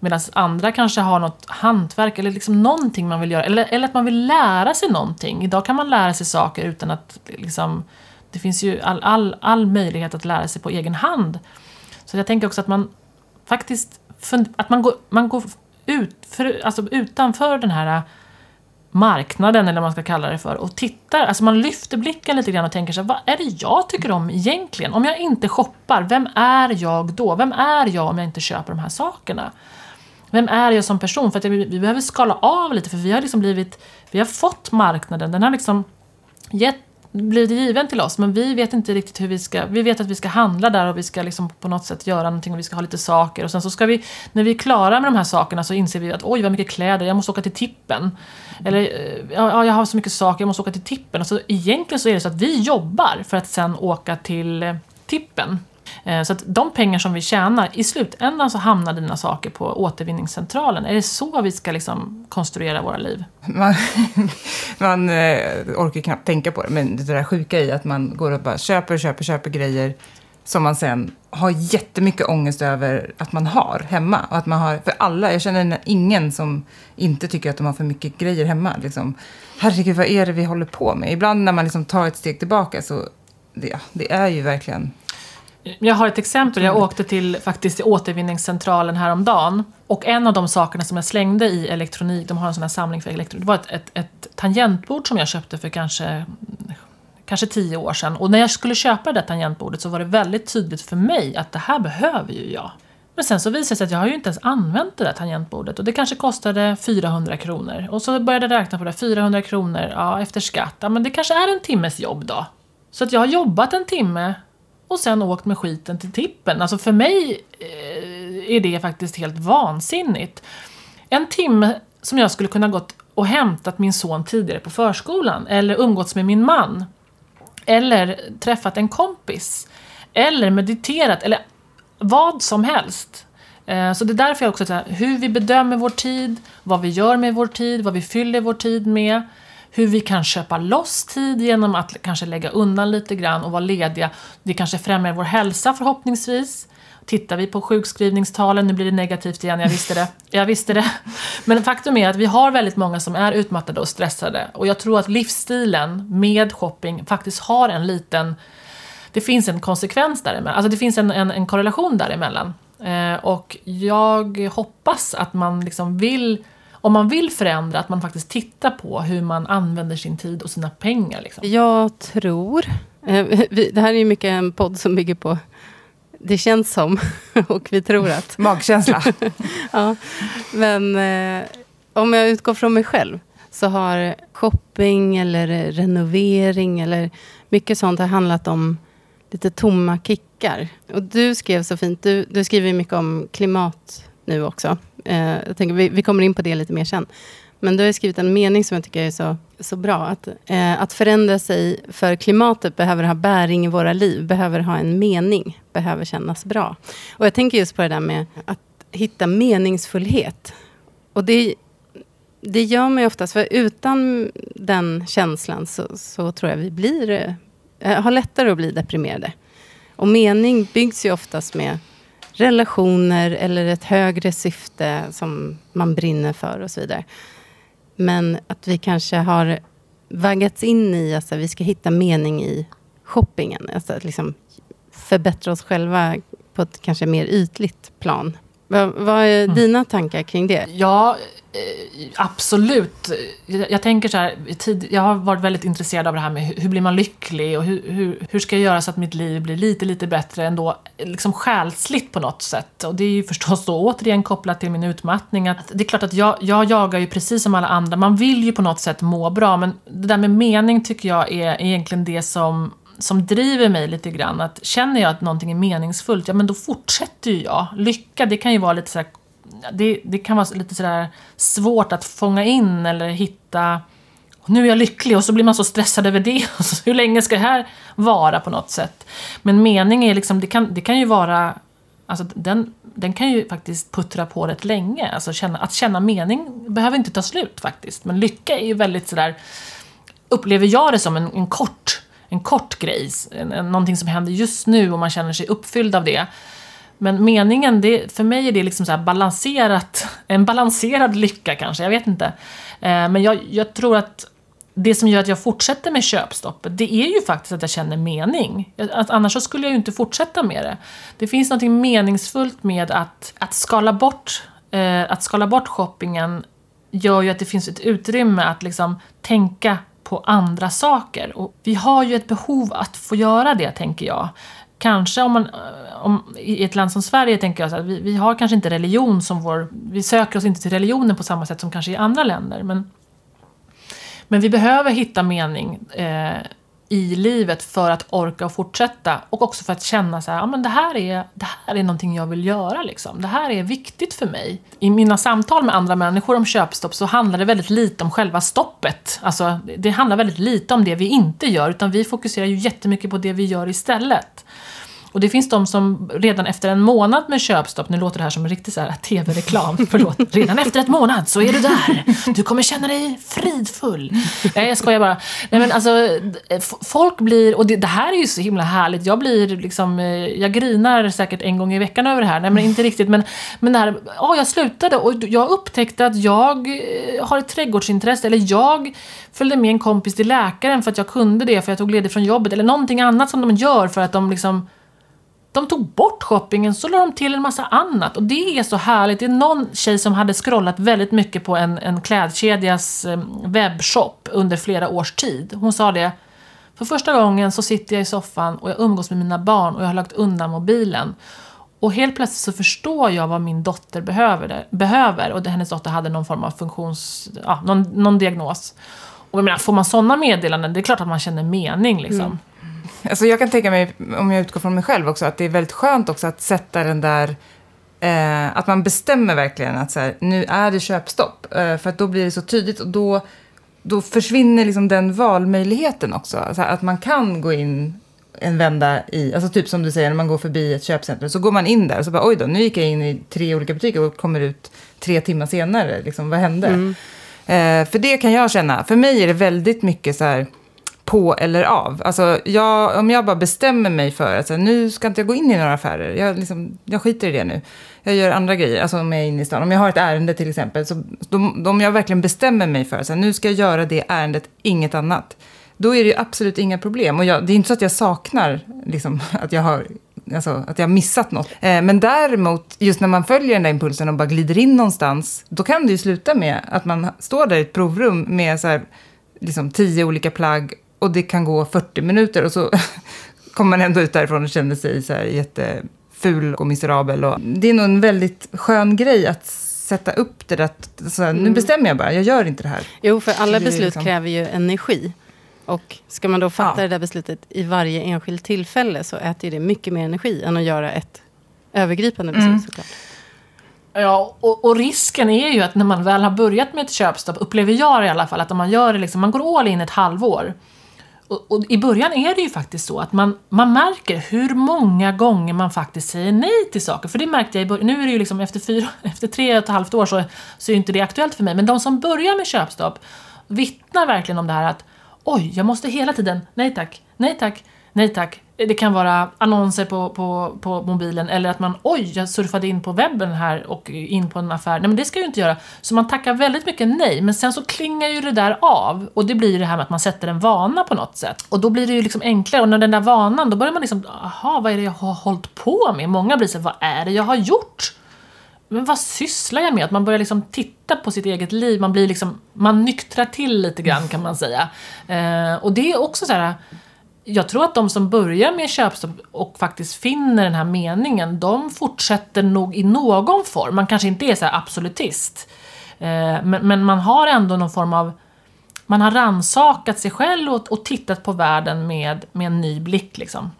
Medan andra kanske har något hantverk eller liksom någonting man vill göra. Eller, eller att man vill lära sig någonting. Idag kan man lära sig saker utan att liksom, det finns ju all, all, all möjlighet att lära sig på egen hand. Så jag tänker också att man faktiskt fund, att man går, man går ut, för, alltså utanför den här marknaden, eller vad man ska kalla det för, och tittar, alltså man lyfter blicken lite grann och tänker så här, vad är det jag tycker om egentligen? Om jag inte shoppar, vem är jag då? Vem är jag om jag inte köper de här sakerna? Vem är jag som person? För att vi, vi behöver skala av lite, för vi har liksom blivit, vi har fått marknaden, den har liksom gett, blivit given till oss, men vi vet inte riktigt hur vi ska, vi vet att vi ska handla där och vi ska liksom på något sätt göra någonting och vi ska ha lite saker och sen så ska vi, när vi är klara med de här sakerna så inser vi att oj vad mycket kläder, jag måste åka till tippen. Eller eh, ja, jag har så mycket saker, jag måste åka till tippen. Och så egentligen så är det så att vi jobbar för att sen åka till eh, tippen. Eh, så att de pengar som vi tjänar, i slutändan så hamnar dina saker på återvinningscentralen. Är det så vi ska liksom konstruera våra liv? man, man eh, orkar knappt tänka på det. Men det där sjuka i att man går och bara köper, köper, köper grejer som man sen har jättemycket ångest över att man har hemma. Och att man har, för alla, jag känner ingen som inte tycker att de har för mycket grejer hemma. Liksom. Herregud, vad är det vi håller på med? Ibland när man liksom tar ett steg tillbaka så det, det är ju verkligen jag har ett exempel. Jag åkte till faktiskt till återvinningscentralen häromdagen. Och en av de sakerna som jag slängde i elektronik, de har en sån här samling för elektronik, det var ett, ett, ett tangentbord som jag köpte för kanske, kanske tio år sedan. Och när jag skulle köpa det där tangentbordet så var det väldigt tydligt för mig att det här behöver ju jag. Men sen så visade det sig att jag har ju inte ens använt det där tangentbordet och det kanske kostade 400 kronor. Och så började jag räkna på det, 400 kronor, ja efter skatt, ja men det kanske är en timmes jobb då. Så att jag har jobbat en timme och sen åkt med skiten till tippen. Alltså för mig eh, är det faktiskt helt vansinnigt. En timme som jag skulle kunna gått och hämtat min son tidigare på förskolan eller umgåtts med min man. Eller träffat en kompis. Eller mediterat eller vad som helst. Eh, så det är därför jag också säger hur vi bedömer vår tid, vad vi gör med vår tid, vad vi fyller vår tid med hur vi kan köpa loss tid genom att kanske lägga undan lite grann och vara lediga. Det kanske främjar vår hälsa förhoppningsvis. Tittar vi på sjukskrivningstalen, nu blir det negativt igen, jag visste det. Jag visste det. Men faktum är att vi har väldigt många som är utmattade och stressade. Och jag tror att livsstilen med shopping faktiskt har en liten... Det finns en konsekvens däremellan, alltså det finns en, en, en korrelation däremellan. Eh, och jag hoppas att man liksom vill om man vill förändra, att man faktiskt tittar på hur man använder sin tid och sina pengar. Liksom. Jag tror... Eh, det här är ju mycket en podd som bygger på det känns som och vi tror att... Magkänsla. ja, men eh, om jag utgår från mig själv så har shopping eller renovering eller mycket sånt har handlat om lite tomma kickar. Och du skrev så fint, du, du skriver mycket om klimat nu också. Eh, jag tänker, vi, vi, kommer in på det lite mer sen. Men du har skrivit en mening som jag tycker är så, så bra. Att, eh, att förändra sig för klimatet behöver ha bäring i våra liv. Behöver ha en mening. Behöver kännas bra. Och jag tänker just på det där med att hitta meningsfullhet. Och det, det gör man ju oftast. För utan den känslan så, så tror jag vi blir, eh, har lättare att bli deprimerade. Och mening byggs ju oftast med relationer eller ett högre syfte som man brinner för och så vidare. Men att vi kanske har vaggats in i att alltså, vi ska hitta mening i shoppingen. Alltså att liksom förbättra oss själva på ett kanske mer ytligt plan. Vad, vad är mm. dina tankar kring det? Ja, Eh, absolut. Jag, jag, tänker så här, tid, jag har varit väldigt intresserad av det här med hur, hur blir man lycklig och hur, hur, hur, ska jag göra så att mitt liv blir lite, lite bättre ändå, liksom själsligt på något sätt. Och det är ju förstås då återigen kopplat till min utmattning. Att det är klart att jag, jag jagar ju precis som alla andra, man vill ju på något sätt må bra, men det där med mening tycker jag är egentligen det som som driver mig lite grann. Att känner jag att någonting är meningsfullt, ja men då fortsätter ju jag. Lycka, det kan ju vara lite sådär det, det kan vara lite sådär svårt att fånga in eller hitta nu är jag lycklig och så blir man så stressad över det. Hur länge ska det här vara på något sätt? Men mening är liksom, det kan, det kan ju vara, alltså den, den kan ju faktiskt puttra på rätt länge. Alltså känna, att känna mening behöver inte ta slut faktiskt. Men lycka är ju väldigt sådär, upplever jag det som en, en kort en kort grej, en, en, någonting som händer just nu och man känner sig uppfylld av det. Men meningen, det, för mig är det liksom så balanserat, en balanserad lycka kanske, jag vet inte. Eh, men jag, jag, tror att det som gör att jag fortsätter med köpstoppet, det är ju faktiskt att jag känner mening. Att annars så skulle jag ju inte fortsätta med det. Det finns något meningsfullt med att, att, skala bort, eh, att skala bort shoppingen gör ju att det finns ett utrymme att liksom tänka på andra saker. Och vi har ju ett behov att få göra det, tänker jag kanske om man, eh, om, i ett land som Sverige tänker jag så att vi, vi har kanske inte religion som vår, vi söker oss inte till religionen på samma sätt som kanske i andra länder. Men, men vi behöver hitta mening eh, i livet för att orka och fortsätta och också för att känna så här, ja men det här är, det här är någonting jag vill göra liksom. Det här är viktigt för mig. I mina samtal med andra människor om köpstopp så handlar det väldigt lite om själva stoppet. Alltså, det handlar väldigt lite om det vi inte gör, utan vi fokuserar ju jättemycket på det vi gör istället. Och det finns de som redan efter en månad med köpstopp, nu låter det här som en riktig tv-reklam, förlåt. Redan efter ett månad så är du där. Du kommer känna dig fridfull. Nej, jag skojar bara. Nej, men alltså, folk blir, och det, det, här är ju så himla härligt. Jag blir liksom, eh, jag grinar säkert en gång i veckan över det här. Nej, men inte riktigt. Men, men det här, ja, jag slutade och jag upptäckte att jag eh, har ett trädgårdsintresse, eller jag följde med en kompis till läkaren för att jag kunde det, för jag tog ledigt från jobbet, eller någonting annat som de gör för att de liksom de tog bort shoppingen, så la de till en massa annat. Och det är så härligt. Det är någon tjej som hade scrollat väldigt mycket på en, en klädkedjas eh, webbshop under flera års tid. Hon sa det. För första gången så sitter jag i soffan och jag umgås med mina barn och jag har lagt undan mobilen. Och helt plötsligt så förstår jag vad min dotter behöver. behöver och hennes dotter hade någon form av funktions... Ja, någon, någon diagnos. Och jag menar, får man sådana meddelanden, det är klart att man känner mening liksom. Mm. Alltså jag kan tänka mig, om jag utgår från mig själv också, att det är väldigt skönt också att sätta den där eh, att man bestämmer verkligen att så här, nu är det köpstopp. Eh, för då blir det så tydligt och då, då försvinner liksom den valmöjligheten också. Alltså att man kan gå in en vända i, alltså typ som du säger när man går förbi ett köpcentrum så går man in där och så bara oj då, nu gick jag in i tre olika butiker och kommer ut tre timmar senare. Liksom, vad hände? Mm. Eh, för det kan jag känna, för mig är det väldigt mycket så här på eller av. Alltså, jag, om jag bara bestämmer mig för att alltså, nu ska inte jag gå in i några affärer, jag, liksom, jag skiter i det nu. Jag gör andra grejer, alltså om jag är inne i stan. Om jag har ett ärende till exempel, så de, om jag verkligen bestämmer mig för att alltså, nu ska jag göra det ärendet, inget annat. Då är det ju absolut inga problem. Och jag, det är inte så att jag saknar liksom, att jag har Alltså, att jag har missat något. Eh, men däremot, just när man följer den där impulsen och bara glider in någonstans, då kan det ju sluta med att man står där i ett provrum med så här, liksom, tio olika plagg och det kan gå 40 minuter och så kommer man ändå ut därifrån och känner sig så här jätteful och miserabel. Och det är nog en väldigt skön grej att sätta upp det där. Så här, mm. Nu bestämmer jag bara, jag gör inte det här. Jo, för alla beslut liksom... kräver ju energi. Och ska man då fatta ja. det där beslutet i varje enskilt tillfälle så äter det mycket mer energi än att göra ett övergripande beslut mm. såklart. Ja, och, och, risken är ju att när man väl har börjat med ett köpstopp, upplever jag i alla fall, att om man gör det liksom, man går all in ett halvår. Och, och, i början är det ju faktiskt så att man, man märker hur många gånger man faktiskt säger nej till saker. För det märkte jag i början, nu är det ju liksom efter, fyra, efter tre och ett halvt år så, så är inte det aktuellt för mig. Men de som börjar med köpstopp vittnar verkligen om det här att oj, jag måste hela tiden, nej tack, nej tack, nej tack. Det kan vara annonser på, på, på mobilen eller att man oj, jag surfade in på webben här och in på en affär. Nej men det ska jag ju inte göra. Så man tackar väldigt mycket nej, men sen så klingar ju det där av och det blir ju det här med att man sätter en vana på något sätt. Och då blir det ju liksom enklare och när den där vanan, då börjar man liksom, aha, vad är det jag har hållit på med? Många blir så vad är det jag har gjort? men vad sysslar jag med? Att man börjar liksom titta på sitt eget liv, man blir liksom, man nyktrar till lite grann kan man säga. Eh, och det är också så här, jag tror att de som börjar med köpstopp och faktiskt finner den här meningen, de fortsätter nog i någon form. Man kanske inte är så absolutist. Eh, men, men, man har ändå någon form av man har ransakat sig själv och, och tittat på världen med, med en ny blick. Liksom.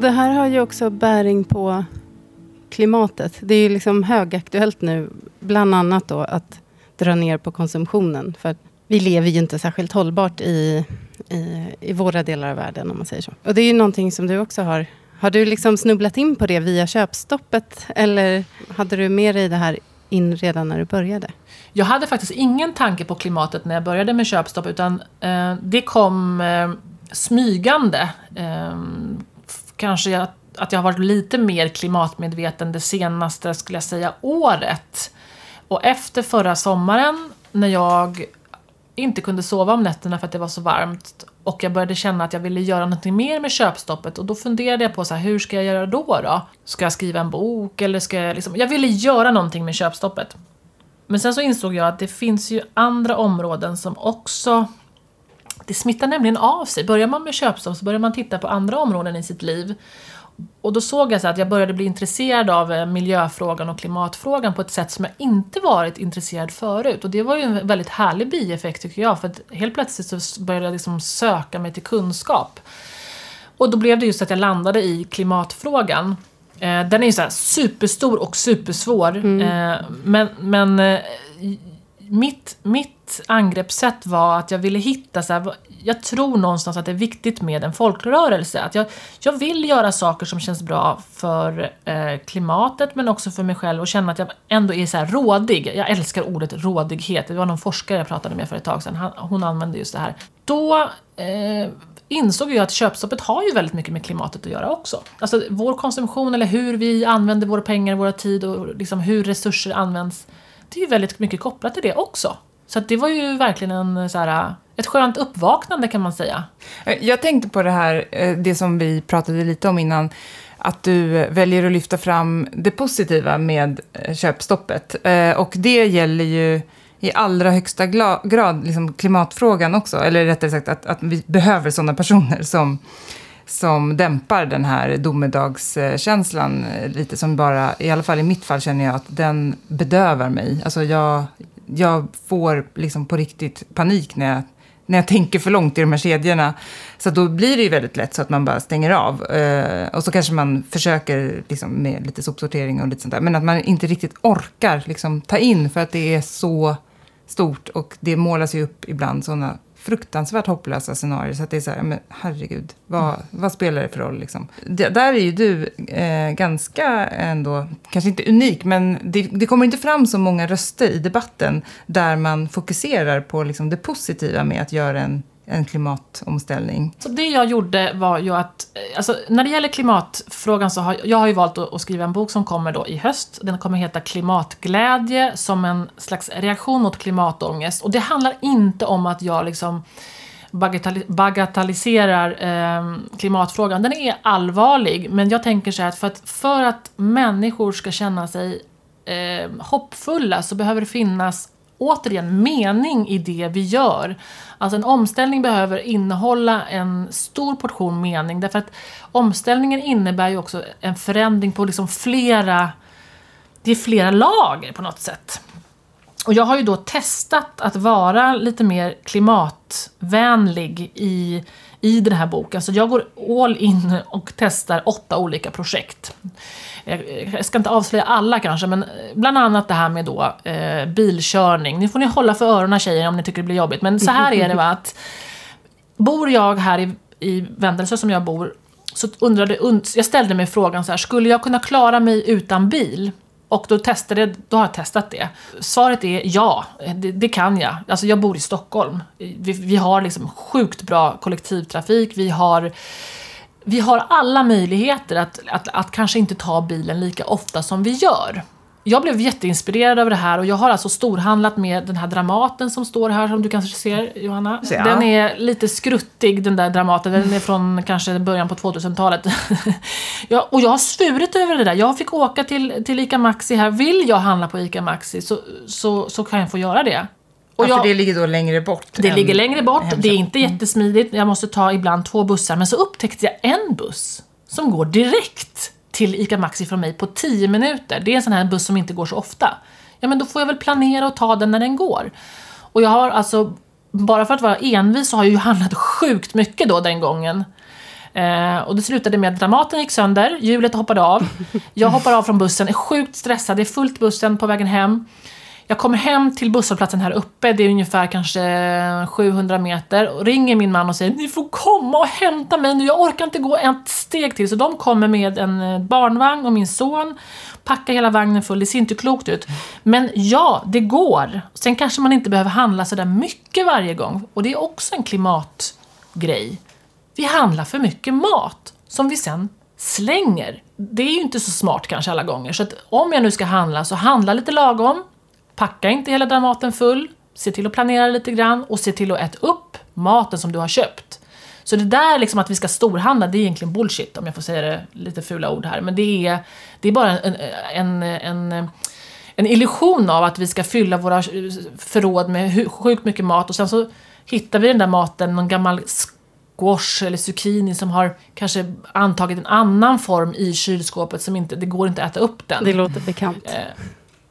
Det här har ju också bäring på klimatet. Det är ju liksom högaktuellt nu, bland annat då att dra ner på konsumtionen. För vi lever ju inte särskilt hållbart i, i, i våra delar av världen, om man säger så. Och det är ju någonting som du också har har du liksom snubblat in på det via köpstoppet? Eller hade du med dig det här in redan när du började? Jag hade faktiskt ingen tanke på klimatet när jag började med köpstopp, utan eh, det kom eh, smygande. Eh, kanske att, att jag har varit lite mer klimatmedveten det senaste, skulle jag säga, året. Och efter förra sommaren, när jag inte kunde sova om nätterna för att det var så varmt och jag började känna att jag ville göra någonting mer med köpstoppet och då funderade jag på så här, hur ska jag göra då då? Ska jag skriva en bok eller ska jag liksom... Jag ville göra någonting med köpstoppet. Men sen så insåg jag att det finns ju andra områden som också det smittar nämligen av sig. Börjar man med köpstopp så börjar man titta på andra områden i sitt liv. Och då såg jag så att jag började bli intresserad av eh, miljöfrågan och klimatfrågan på ett sätt som jag inte varit intresserad förut. Och det var ju en väldigt härlig bieffekt tycker jag, för att helt plötsligt så började jag liksom söka mig till kunskap. Och då blev det just att jag landade i klimatfrågan. Eh, den är ju så superstor och supersvår. Mm. Eh, men men mitt, mitt angreppssätt var att jag ville hitta så här, jag tror någonstans att det är viktigt med en folkrörelse. Att jag, jag vill göra saker som känns bra för eh, klimatet men också för mig själv och känna att jag ändå är så här rådig. Jag älskar ordet rådighet. Det var någon forskare jag pratade med för ett tag sedan. Han, hon använde just det här. Då eh, insåg jag att köpstoppet har ju väldigt mycket med klimatet att göra också. Alltså vår konsumtion eller hur vi använder våra pengar, våra tid och liksom hur resurser används. Det är ju väldigt mycket kopplat till det också. Så det var ju verkligen en, eh, så här, eh, ett skönt uppvaknande kan man säga. Eh, jag tänkte på det här, det som vi pratade lite om innan, att du väljer att lyfta fram det positiva med köpstoppet. Och det gäller ju i allra högsta grad liksom klimatfrågan också. Eller rättare sagt att, att vi behöver sådana personer som, som dämpar den här domedagskänslan lite. Som bara, i alla fall i mitt fall känner jag att den bedövar mig. Alltså jag, jag får liksom på riktigt panik när jag, när jag tänker för långt i de här kedjorna. Så då blir det ju väldigt lätt så att man bara stänger av. Eh, och så kanske man försöker liksom med lite sopsortering och lite sånt där. Men att man inte riktigt orkar liksom ta in för att det är så stort och det målas ju upp ibland sådana fruktansvärt hopplösa scenarier. Så att det är så här, men herregud, vad, mm. vad spelar det för roll? Liksom? Det, där är ju du eh, ganska ändå, kanske inte unik, men det, det, kommer inte fram så många röster i debatten där man fokuserar på liksom, det positiva med att göra en en klimatomställning. Så det jag gjorde var ju att, eh, alltså, när det gäller klimatfrågan så har jag har ju valt att, att skriva en bok som kommer då i höst. Den kommer heta Klimatglädje som en slags reaktion mot klimatångest. Och det handlar inte om att jag liksom bagatelliserar eh, klimatfrågan. Den är allvarlig, men jag tänker så här att för att, för att människor ska känna sig eh, hoppfulla så behöver det finnas återigen mening i det vi gör. Alltså en omställning behöver innehålla en stor portion mening därför att omställningen innebär ju också en förändring på liksom flera, det är flera lager på något sätt. Och jag har ju då testat att vara lite mer klimatvänlig i, i den här boken. Så jag går all in och testar åtta olika projekt jag ska inte avslöja alla kanske, men eh, bland annat det här med då eh, bilkörning. Nu får ni hålla för öronen tjejer om ni tycker det blir jobbigt, men så här är det va att bor jag här i, i Vendelsö som jag bor, så undrade, jag ställde mig frågan så här, skulle jag kunna klara mig utan bil? Och då, testade, då har jag testat det. Svaret är ja, det, det kan jag. Alltså jag bor i Stockholm. Vi, vi har liksom sjukt bra kollektivtrafik, vi har vi har alla möjligheter att, att, att kanske inte ta bilen lika ofta som vi gör. Jag blev jätteinspirerad av det här och jag har alltså storhandlat med den här Dramaten som står här som du kanske ser Johanna. Ja. Den är lite skruttig den där Dramaten, den är från kanske början på 2000-talet. ja, och jag har svurit över det där. Jag fick åka till, till ICA Maxi här. Vill jag handla på ICA Maxi så, så, så kan jag få göra det. Och ja, för det ligger då längre bort? Det ligger längre bort, det är inte mm. jättesmidigt. Jag måste ta ibland två bussar. Men så upptäckte jag en buss som går direkt till ICA Maxi från mig på 10 minuter. Det är en sån här buss som inte går så ofta. Ja, men då får jag väl planera och ta den när den går. Och jag har alltså, bara för att vara envis så har jag ju handlat sjukt mycket då den gången. Eh, och det slutade med att Dramaten gick sönder, hjulet hoppade av. Jag hoppar av från bussen, är sjukt stressad, det är fullt bussen på vägen hem. Jag kommer hem till busshållplatsen här uppe, det är ungefär kanske 700 meter, och ringer min man och säger ni får komma och hämta mig nu, jag orkar inte gå ett steg till. Så de kommer med en eh, barnvagn och min son, packar hela vagnen full, det ser inte klokt ut. Men ja, det går. Sen kanske man inte behöver handla sådär mycket varje gång, och det är också en klimatgrej. Vi handlar för mycket mat, som vi sen slänger. Det är ju inte så smart kanske alla gånger, så att om jag nu ska handla så handla lite lagom, Packa inte hela Dramaten full, se till att planera lite grann och se till att äta upp maten som du har köpt. Så det där liksom att vi ska storhandla, det är egentligen bullshit om jag får säga det lite fula ord här. Men det är, det är bara en, en, en, en illusion av att vi ska fylla våra förråd med sjukt mycket mat och sen så hittar vi den där maten, någon gammal squash eller zucchini som har kanske antagit en annan form i kylskåpet som inte, det går inte att äta upp den. Det låter bekant.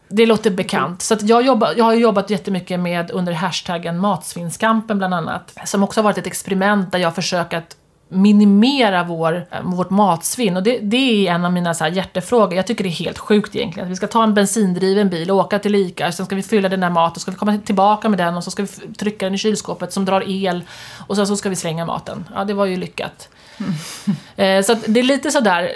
Eh, det låter bekant. Så jag, jobba, jag har jobbat jättemycket med under hashtaggen matsvinnskampen bland annat. Som också har varit ett experiment där jag försökt att minimera vår, eh, vårt matsvinn. Och det, det är en av mina så här hjärtefrågor. Jag tycker det är helt sjukt egentligen. Att vi ska ta en bensindriven bil och åka till ICA, sen ska vi fylla den där maten, och ska vi komma tillbaka med den och så ska vi trycka den i kylskåpet som drar el och sen så ska vi slänga maten. Ja, det var ju lyckat. Mm. så det är lite sådär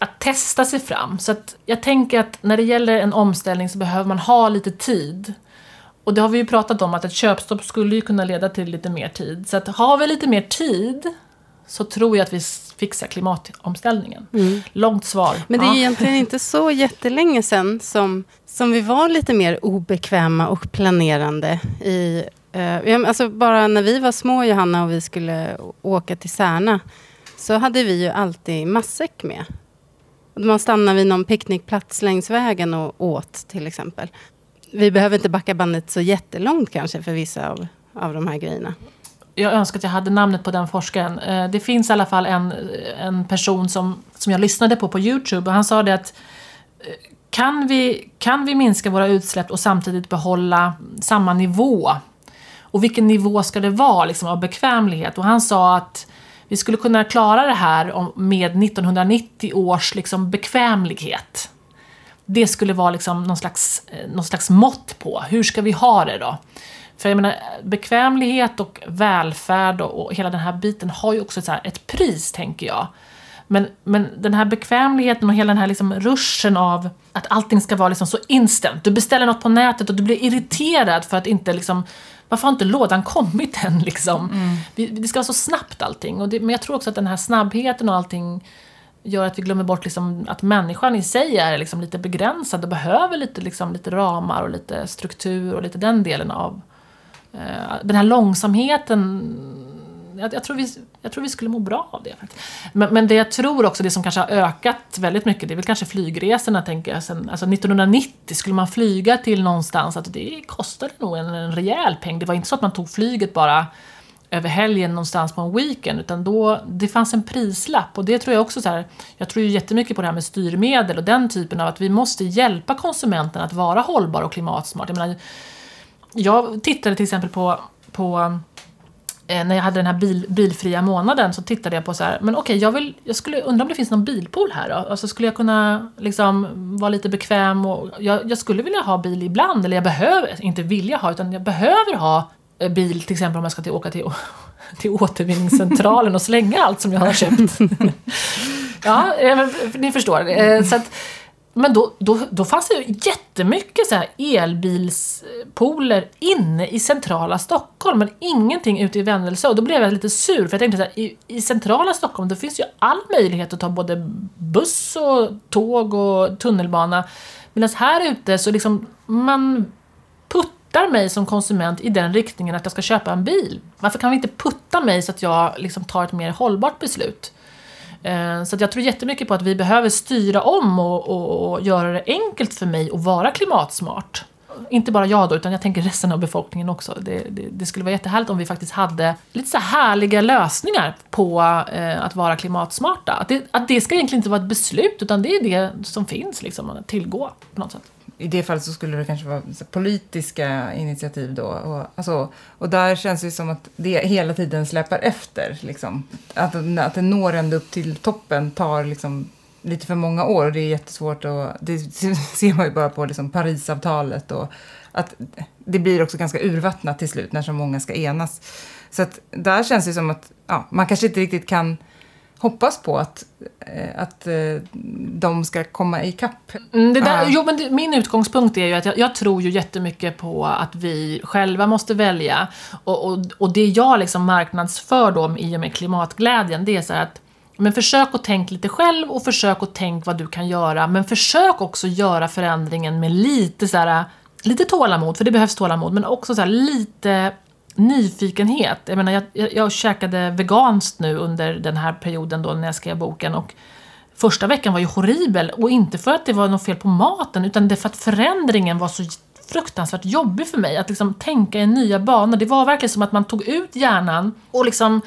att testa sig fram. Så att jag tänker att när det gäller en omställning så behöver man ha lite tid. Och det har vi ju pratat om att ett köpstopp skulle ju kunna leda till lite mer tid. Så att har vi lite mer tid så tror jag att vi fixar klimatomställningen. Mm. Långt svar. Men det är ja. egentligen inte så jättelänge sedan som, som vi var lite mer obekväma och planerande i Uh, alltså bara när vi var små, Johanna, och vi skulle åka till Särna, så hade vi ju alltid matsäck med. Man stannar vid någon picknickplats längs vägen och åt, till exempel vi behöver inte backa bandet så jättelångt kanske för vissa av, av de här grejerna. Jag önskar att jag hade namnet på den forskaren. Eh, det finns i alla fall en, en person som, som jag lyssnade på på Youtube och han sa det att eh, kan vi, kan vi minska våra utsläpp och samtidigt behålla samma nivå? Och vilken nivå ska det vara liksom, av bekvämlighet? Och han sa att vi skulle kunna klara det här med 1990 års liksom, bekvämlighet det skulle vara liksom någon, slags, eh, någon slags mått på, hur ska vi ha det då? För jag menar, bekvämlighet och välfärd och, och hela den här biten har ju också ett, ett pris, tänker jag. Men, men den här bekvämligheten och hela den här liksom ruschen av att allting ska vara liksom så instant. Du beställer något på nätet och du blir irriterad för att inte liksom varför har inte lådan kommit än liksom? Mm. Det ska vara så snabbt allting. Och det, men jag tror också att den här snabbheten och allting gör att vi glömmer bort liksom att människan i sig är liksom lite begränsad och behöver lite, liksom, lite ramar och lite struktur och lite den delen av eh, den här långsamheten. Jag, jag, tror vi, jag tror vi skulle må bra av det. Men, men det jag tror också, det som kanske har ökat väldigt mycket, det är väl kanske flygresorna, tänker jag. Sen, alltså 1990 skulle man flyga till någonstans, att det kostade nog en, en rejäl peng. Det var inte så att man tog flyget bara över helgen någonstans på en weekend, utan då, det fanns en prislapp. Och det tror jag också så här, jag tror ju jättemycket på det här med styrmedel och den typen av att vi måste hjälpa konsumenten att vara hållbar och klimatsmart. Jag, menar, jag tittade till exempel på, på Eh, när jag hade den här bil, bilfria månaden så tittade jag på så här, men okej, okay, jag, vill, jag skulle undra om det finns någon bilpool här då? Alltså skulle jag kunna liksom vara lite bekväm och jag, jag skulle vilja ha bil ibland, eller jag behöver, inte vilja ha, utan jag behöver ha eh, bil till exempel om jag ska till, åka till, till återvinningscentralen och slänga allt som jag har köpt. ja, eh, ni förstår. Eh, så att, men då, då, då fanns det ju jättemycket så här elbilspooler inne i centrala Stockholm, men ingenting ute i Vännelsö. Och då blev jag lite sur, för jag tänkte så här, i, i centrala Stockholm då finns ju all möjlighet att ta både buss och tåg och tunnelbana. Medan här ute så liksom, man puttar mig som konsument i den riktningen att jag ska köpa en bil? Varför kan vi inte putta mig så att jag liksom tar ett mer hållbart beslut? Eh, så jag tror jättemycket på att vi behöver styra om och, och, och, göra det enkelt för mig att vara klimatsmart. Inte bara jag då, utan jag tänker resten av befolkningen också. Det, det, det skulle vara jättehärligt om vi faktiskt hade lite så härliga lösningar på eh, att vara klimatsmarta. Att det, att det ska egentligen inte vara ett beslut, utan det är det som finns liksom, att tillgå på något sätt i det fallet så skulle det kanske vara politiska initiativ då. Och, alltså, och där känns det som att det hela tiden släpar efter. Liksom. Att, att det når ända upp till toppen tar liksom lite för många år och det är jättesvårt. att... det ser man ju bara på liksom Parisavtalet. Och att det blir också ganska urvattnat till slut när så många ska enas. Så att där känns det som att ja, man kanske inte riktigt kan hoppas på att, eh, att eh, de ska komma ikapp. Mm, det där, uh. Jo, men det, min utgångspunkt är ju att jag, jag, tror ju jättemycket på att vi själva måste välja. Och, och, och det jag liksom marknadsför då i och med klimatglädjen, det är så att men försök att tänka lite själv och försök att tänka vad du kan göra. Men försök också göra förändringen med lite så här, lite tålamod, för det behövs tålamod, men också så lite nyfikenhet. Jag menar, jag, jag, jag käkade veganskt nu under den här perioden då när jag skrev boken och första veckan var ju horribel och inte för att det var något fel på maten utan det för att förändringen var så fruktansvärt jobbig för mig. Att liksom tänka i nya banor. Det var verkligen som att man tog ut hjärnan och liksom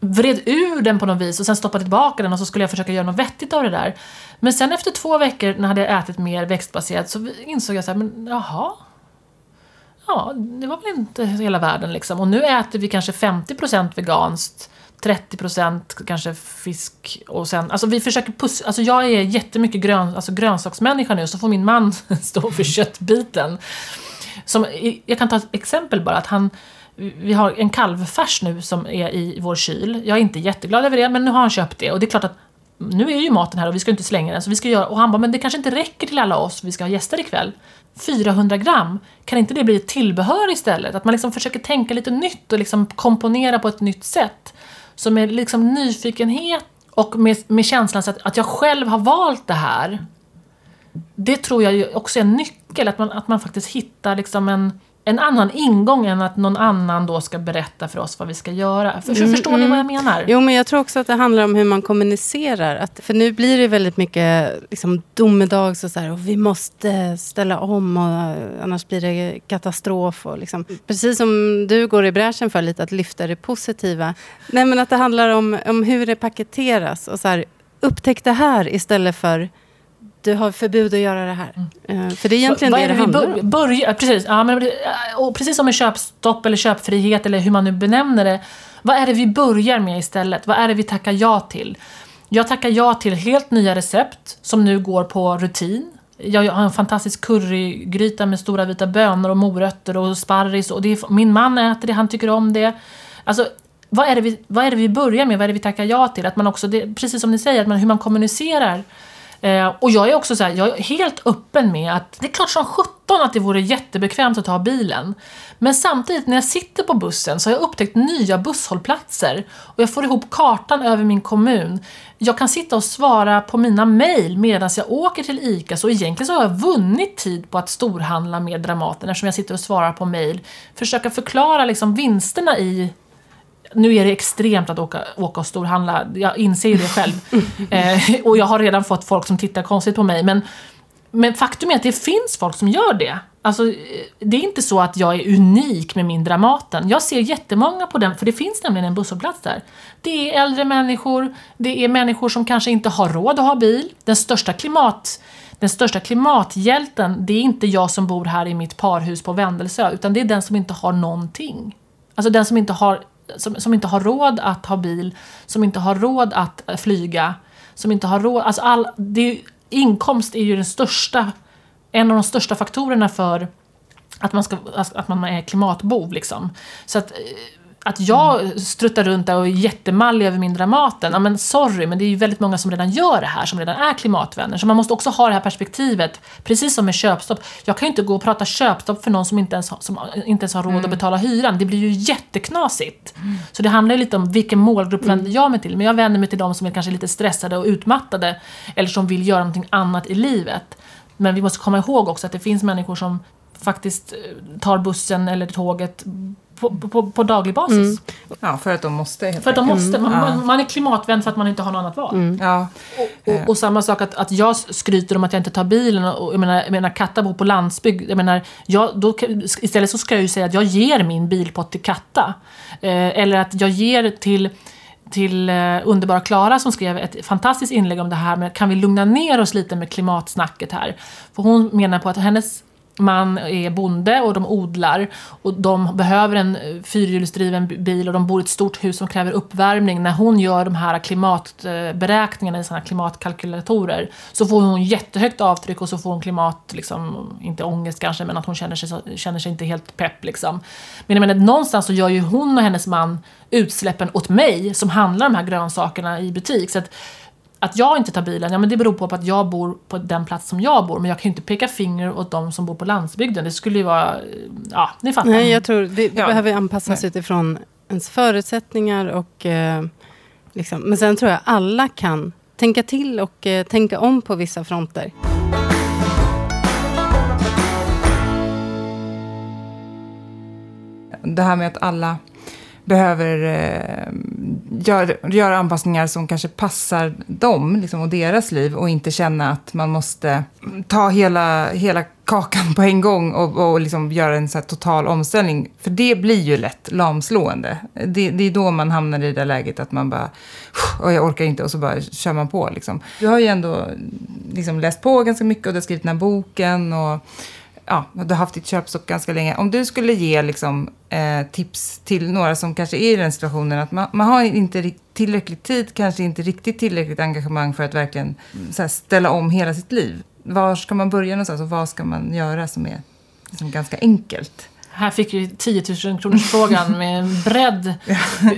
vred ur den på något vis och sen stoppade tillbaka den och så skulle jag försöka göra något vettigt av det där. Men sen efter två veckor när jag hade ätit mer växtbaserat så insåg jag så här, men jaha, ja, det var väl inte hela världen liksom. Och nu äter vi kanske 50% veganskt 30% kanske fisk och sen, alltså vi försöker pussla. alltså jag är jättemycket grön, alltså grönsaksmänniska nu så får min man stå för köttbiten. Som, jag kan ta ett exempel bara, att han, vi har en kalvfärs nu som är i vår kyl. Jag är inte jätteglad över det, men nu har han köpt det och det är klart att nu är ju maten här och vi ska inte slänga den. Så vi ska göra, och han bara, men det kanske inte räcker till alla oss, vi ska ha gäster ikväll. 400 gram, kan inte det bli ett tillbehör istället? Att man liksom försöker tänka lite nytt och liksom komponera på ett nytt sätt. Så med liksom nyfikenhet och med, med känslan att, att jag själv har valt det här. Det tror jag också är en nyckel, att man, att man faktiskt hittar liksom en en annan ingång än att någon annan då ska berätta för oss vad vi ska göra. För, mm, förstår mm. ni vad jag menar? Jo, men jag tror också att det handlar om hur man kommunicerar. Att, för nu blir det väldigt mycket liksom, domedags och så här, och vi måste ställa om och annars blir det katastrof. Och, liksom. Precis som du går i bräschen för lite, att lyfta det positiva. Nej, men att det handlar om, om hur det paketeras. Och så här, upptäck det här istället för du har förbud att göra det här. Mm. Uh, för det är egentligen så, det det, det handlar om. Börja, precis, ja, men, och precis som med köpstopp eller köpfrihet eller hur man nu benämner det. Vad är det vi börjar med istället? Vad är det vi tackar ja till? Jag tackar ja till helt nya recept som nu går på rutin. Jag har en fantastisk currygryta med stora vita bönor och morötter och sparris. Och det är, min man äter det, han tycker om det. Alltså, vad är, det vi, vad är det vi börjar med? Vad är det vi tackar ja till? Att man också, det, precis som ni säger, att man, hur man kommunicerar Eh, och jag är också så här, jag är helt öppen med att det är klart som sjutton att det vore jättebekvämt att ta bilen. Men samtidigt när jag sitter på bussen så har jag upptäckt nya busshållplatser och jag får ihop kartan över min kommun. Jag kan sitta och svara på mina mejl medan jag åker till ICA så egentligen så har jag vunnit tid på att storhandla med Dramaten eftersom jag sitter och svarar på mejl. Försöka förklara liksom vinsterna i nu är det extremt att åka, åka och storhandla, jag inser ju det själv. eh, och jag har redan fått folk som tittar konstigt på mig. Men, men faktum är att det finns folk som gör det. Alltså, det är inte så att jag är unik med min Dramaten. Jag ser jättemånga på den, för det finns nämligen en busshållplats där. Det är äldre människor, det är människor som kanske inte har råd att ha bil. Den största klimat den största klimathjälten, det är inte jag som bor här i mitt parhus på Vändelsö, utan det är den som inte har någonting. Alltså den som inte har som, som inte har råd att ha bil, som inte har råd att eh, flyga, som inte har råd... Alltså all, det, inkomst är ju den största, en av de största faktorerna för att man, ska, att man är klimatbov. Liksom. Så att eh, att jag struttar runt där och är jättemallig över min Dramaten, ja men sorry, men det är ju väldigt många som redan gör det här, som redan är klimatvänner. Så man måste också ha det här perspektivet, precis som med köpstopp. Jag kan ju inte gå och prata köpstopp för någon som inte ens, som inte ens har råd mm. att betala hyran. Det blir ju jätteknasigt. Mm. Så det handlar ju lite om vilken målgrupp mm. vänder jag mig till. Men jag vänder mig till de som är kanske lite stressade och utmattade, eller som vill göra någonting annat i livet. Men vi måste komma ihåg också att det finns människor som faktiskt eh, tar bussen eller tåget på, på, på daglig basis. Mm. Ja, för att de måste. För att de måste. Man, mm. man, är klimatvän för att man inte har något annat val. Mm. Ja. Och, och, och, samma sak att, att jag skryter om att jag inte tar bilen. Och, jag, menar, jag menar, Katta bor på landsbygd. Jag menar, jag, då, istället så ska jag ju säga att jag ger min bilpott till Katta. Eh, eller att jag ger till till eh, underbara Klara som skrev ett fantastiskt inlägg om det här med kan vi lugna ner oss lite med klimatsnacket här. För hon menar på att hennes man är bonde och de odlar och de behöver en eh, fyrhjulsdriven bil och de bor i ett stort hus som kräver uppvärmning. När hon gör de här klimatberäkningarna i sina klimatkalkylatorer så får hon jättehögt avtryck och så får hon klimat, liksom, inte ångest kanske, men att hon känner sig, känner sig inte helt pepp. Liksom. Men jag menar, någonstans så gör ju hon och hennes man utsläppen åt mig som handlar om de här grönsakerna i butik. Så att, att jag inte tar bilen, ja men det beror på att jag bor på den plats som jag bor. Men jag kan ju inte peka finger åt de som bor på landsbygden. Det skulle ju vara, ja, ni fattar. Nej, jag tror det, det ja. behöver anpassas Nej. utifrån ens förutsättningar och eh, liksom. Men sen tror jag alla kan tänka till och eh, tänka om på vissa fronter. Det här med att alla behöver eh, göra, gör anpassningar som kanske passar dem liksom, och deras liv och inte känna att man måste ta hela, hela kakan på en gång och, och liksom göra en så total omställning. För det blir ju lätt lamslående. Det, det är då man hamnar i det där läget att man bara, och jag orkar inte och så bara kör man på. Liksom. Du har ju ändå liksom läst på ganska mycket och du har skrivit den här boken. och ja, du har haft ditt köpstopp ganska länge. Om du skulle ge liksom, eh, tips till några som kanske är i den situationen att man, man har inte tillräckligt tid, kanske inte riktigt tillräckligt engagemang för att verkligen här, ställa om hela sitt liv. Var ska man börja någonstans och vad ska man göra som är liksom, ganska enkelt? Här fick ju 10 000 kronors frågan med en bredd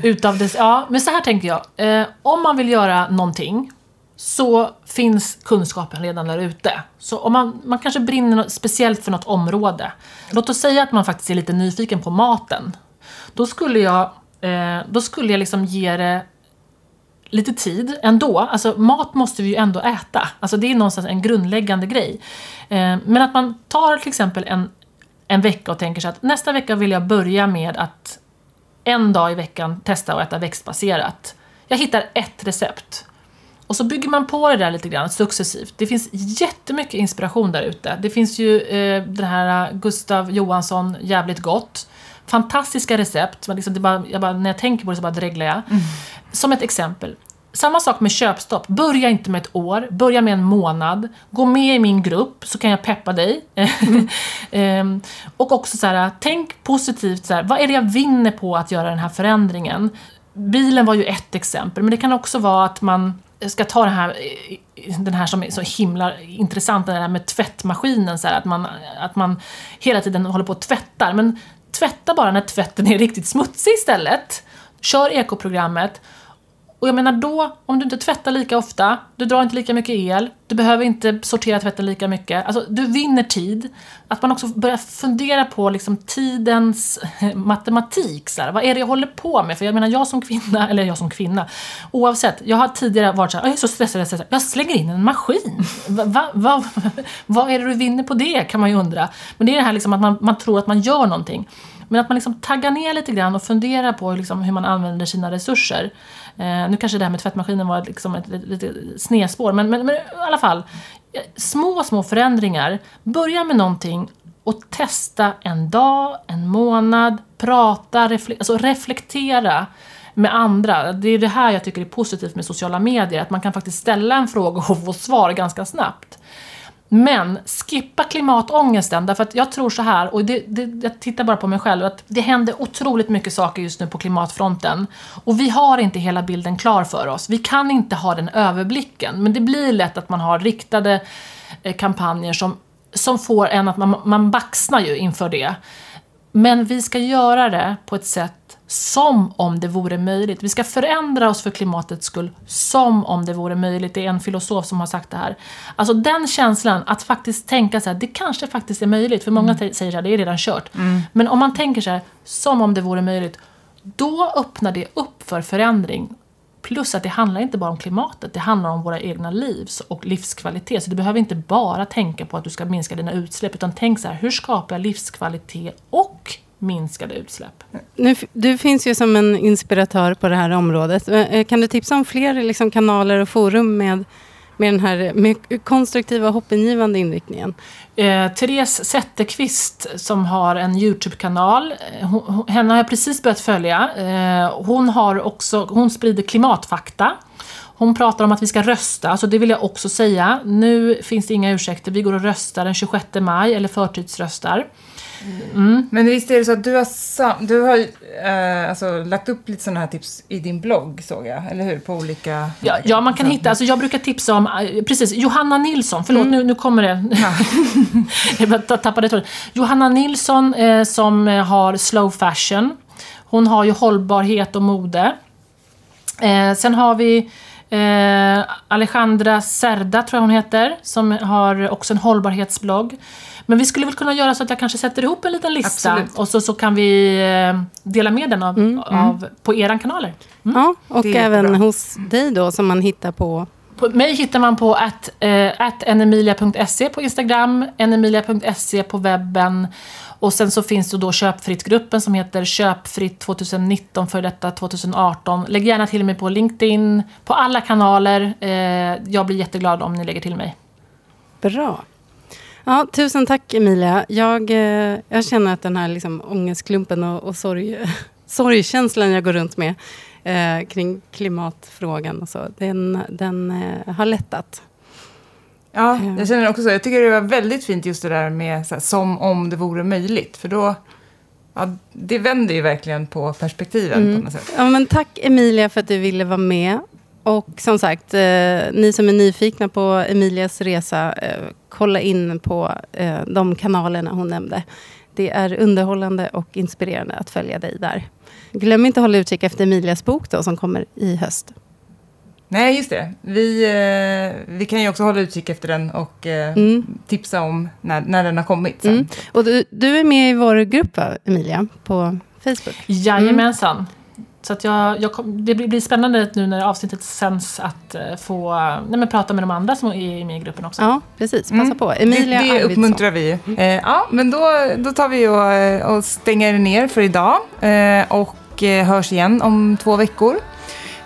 utav det. Ja, men så här tänker jag. Eh, om man vill göra någonting så finns kunskapen redan där ute. Så om man, man kanske brinner speciellt för något område. Låt oss säga att man faktiskt är lite nyfiken på maten. Då skulle jag, eh, då skulle jag liksom ge det lite tid ändå. Alltså mat måste vi ju ändå äta. Alltså det är någonstans en grundläggande grej. Eh, men att man tar till exempel en, en vecka och tänker sig att nästa vecka vill jag börja med att en dag i veckan testa att äta växtbaserat. Jag hittar ett recept. Och så bygger man på det där lite grann successivt. Det finns jättemycket inspiration där ute. Det finns ju eh, den här Gustav Johansson, Jävligt gott. Fantastiska recept. Man liksom, bara, jag bara, när jag tänker på det så bara dreglar jag. Mm. Som ett exempel. Samma sak med köpstopp. Börja inte med ett år, börja med en månad. Gå med i min grupp så kan jag peppa dig. Mm. ehm, och också så här, tänk positivt. Så här, vad är det jag vinner på att göra den här förändringen? Bilen var ju ett exempel, men det kan också vara att man jag ska ta den här, den här som är så himla intressant, den här med tvättmaskinen, så här, att, man, att man hela tiden håller på och tvättar. Men tvätta bara när tvätten är riktigt smutsig istället. Kör ekoprogrammet och jag menar då, om du inte tvättar lika ofta, du drar inte lika mycket el, du behöver inte sortera tvätten lika mycket. Alltså, du vinner tid. Att man också börjar fundera på liksom, tidens eh, matematik. Så här. Vad är det jag håller på med? För jag menar, jag som kvinna, eller jag som kvinna, oavsett. Jag har tidigare varit så här, jag är så stressad, stressad. jag slänger in en maskin. Va, va, va, vad är det du vinner på det, kan man ju undra. Men det är det här liksom att man, man tror att man gör någonting. Men att man liksom taggar ner lite grann och funderar på liksom hur man använder sina resurser. Eh, nu kanske det här med tvättmaskinen var liksom ett lite snedspår, men, men, men i alla fall. Små, små förändringar. Börja med någonting och testa en dag, en månad, prata, refle alltså reflektera med andra. Det är det här jag tycker är positivt med sociala medier, att man kan faktiskt ställa en fråga och få svar ganska snabbt. Men skippa klimatångesten, därför att jag tror så här, och det, det, jag tittar bara på mig själv, att det händer otroligt mycket saker just nu på klimatfronten. Och vi har inte hela bilden klar för oss. Vi kan inte ha den överblicken. Men det blir lätt att man har riktade eh, kampanjer som, som får en att man, man baxnar ju inför det. Men vi ska göra det på ett sätt som om det vore möjligt. Vi ska förändra oss för klimatets skull som om det vore möjligt. Det är en filosof som har sagt det här. Alltså den känslan att faktiskt tänka så här, det kanske faktiskt är möjligt. För många mm. säger så här, det är redan kört. Mm. Men om man tänker så här, som om det vore möjligt. Då öppnar det upp för förändring. Plus att det handlar inte bara om klimatet, det handlar om våra egna liv och livskvalitet. Så du behöver inte bara tänka på att du ska minska dina utsläpp, utan tänk så här, hur skapar jag livskvalitet och minskade utsläpp. Nu, du finns ju som en inspiratör på det här området. Eh, kan du tipsa om fler liksom, kanaler och forum med, med den här med konstruktiva och hoppingivande inriktningen? Eh, Therese Zetterqvist som har en YouTube-kanal, eh, henne har jag precis börjat följa. Eh, hon, har också, hon sprider klimatfakta. Hon pratar om att vi ska rösta, så det vill jag också säga. Nu finns det inga ursäkter, vi går och röstar den 26 maj, eller förtidsröstar. Mm. Men visst är det så att du har, du har eh, alltså, lagt upp lite sådana här tips i din blogg, såg jag, eller hur? På olika... Ja, ja man kan hitta, alltså jag brukar tipsa om, eh, precis, Johanna Nilsson, förlåt mm. nu, nu kommer det. Ja. jag tappade tråden. Johanna Nilsson eh, som har slow fashion. Hon har ju hållbarhet och mode. Eh, sen har vi eh, Alejandra Serda, tror jag hon heter, som har också en hållbarhetsblogg. Men vi skulle väl kunna göra så att jag kanske sätter ihop en liten lista Absolut. och så, så kan vi eh, dela med den av, mm, mm. av på era kanaler. Mm. Ja, och även hos dig då som man hittar på på mig hittar man på att, eh, enemilia.se på Instagram, enemilia.se på webben. Och sen så finns det då Köpfritt-gruppen som heter Köpfritt 2019 för detta 2018. Lägg gärna till mig på LinkedIn, på alla kanaler. Eh, jag blir jätteglad om ni lägger till mig. Bra. Ja, tusen tack Emilia. Jag, eh, jag känner att den här liksom, ångestklumpen och, och sorg, sorgkänslan jag går runt med eh, kring klimatfrågan och så, den, den eh, har lättat. Ja, jag känner också så. Jag tycker det var väldigt fint just det där med här, som om det vore möjligt. För då, ja, det vänder ju verkligen på perspektiven på något sätt. Ja, men tack Emilia för att du ville vara med. Och som sagt, eh, ni som är nyfikna på Emilias resa, eh, kolla in på eh, de kanalerna hon nämnde. Det är underhållande och inspirerande att följa dig där. Glöm inte att hålla utkik efter Emilias bok då, som kommer i höst. Nej, just det. Vi, eh, vi kan ju också hålla utkik efter den och eh, Mm. tipsa om när, när den har kommit sen. Mm. Och du, du är med i vår grupp, va, Emilia, på Facebook. Jajamensan. Så att jag, jag kom, det blir spännande nu när avsnittet sänds att eh, få nej, men prata med de andra som är med i gruppen också. Ja, precis. Passa Mm. på. Emilia det, det Arvidsson. uppmuntrar vi. Eh, ja, men då, då tar vi och, och stänger ner för idag eh, och eh, hörs igen om två veckor.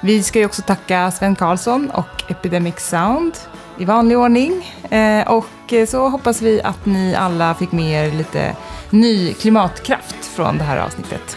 Vi ska ju också tacka Sven Karlsson och Epidemic Sound i vanlig ordning. Eh, och eh, så hoppas vi att ni alla fick med er lite ny klimatkraft från det här avsnittet.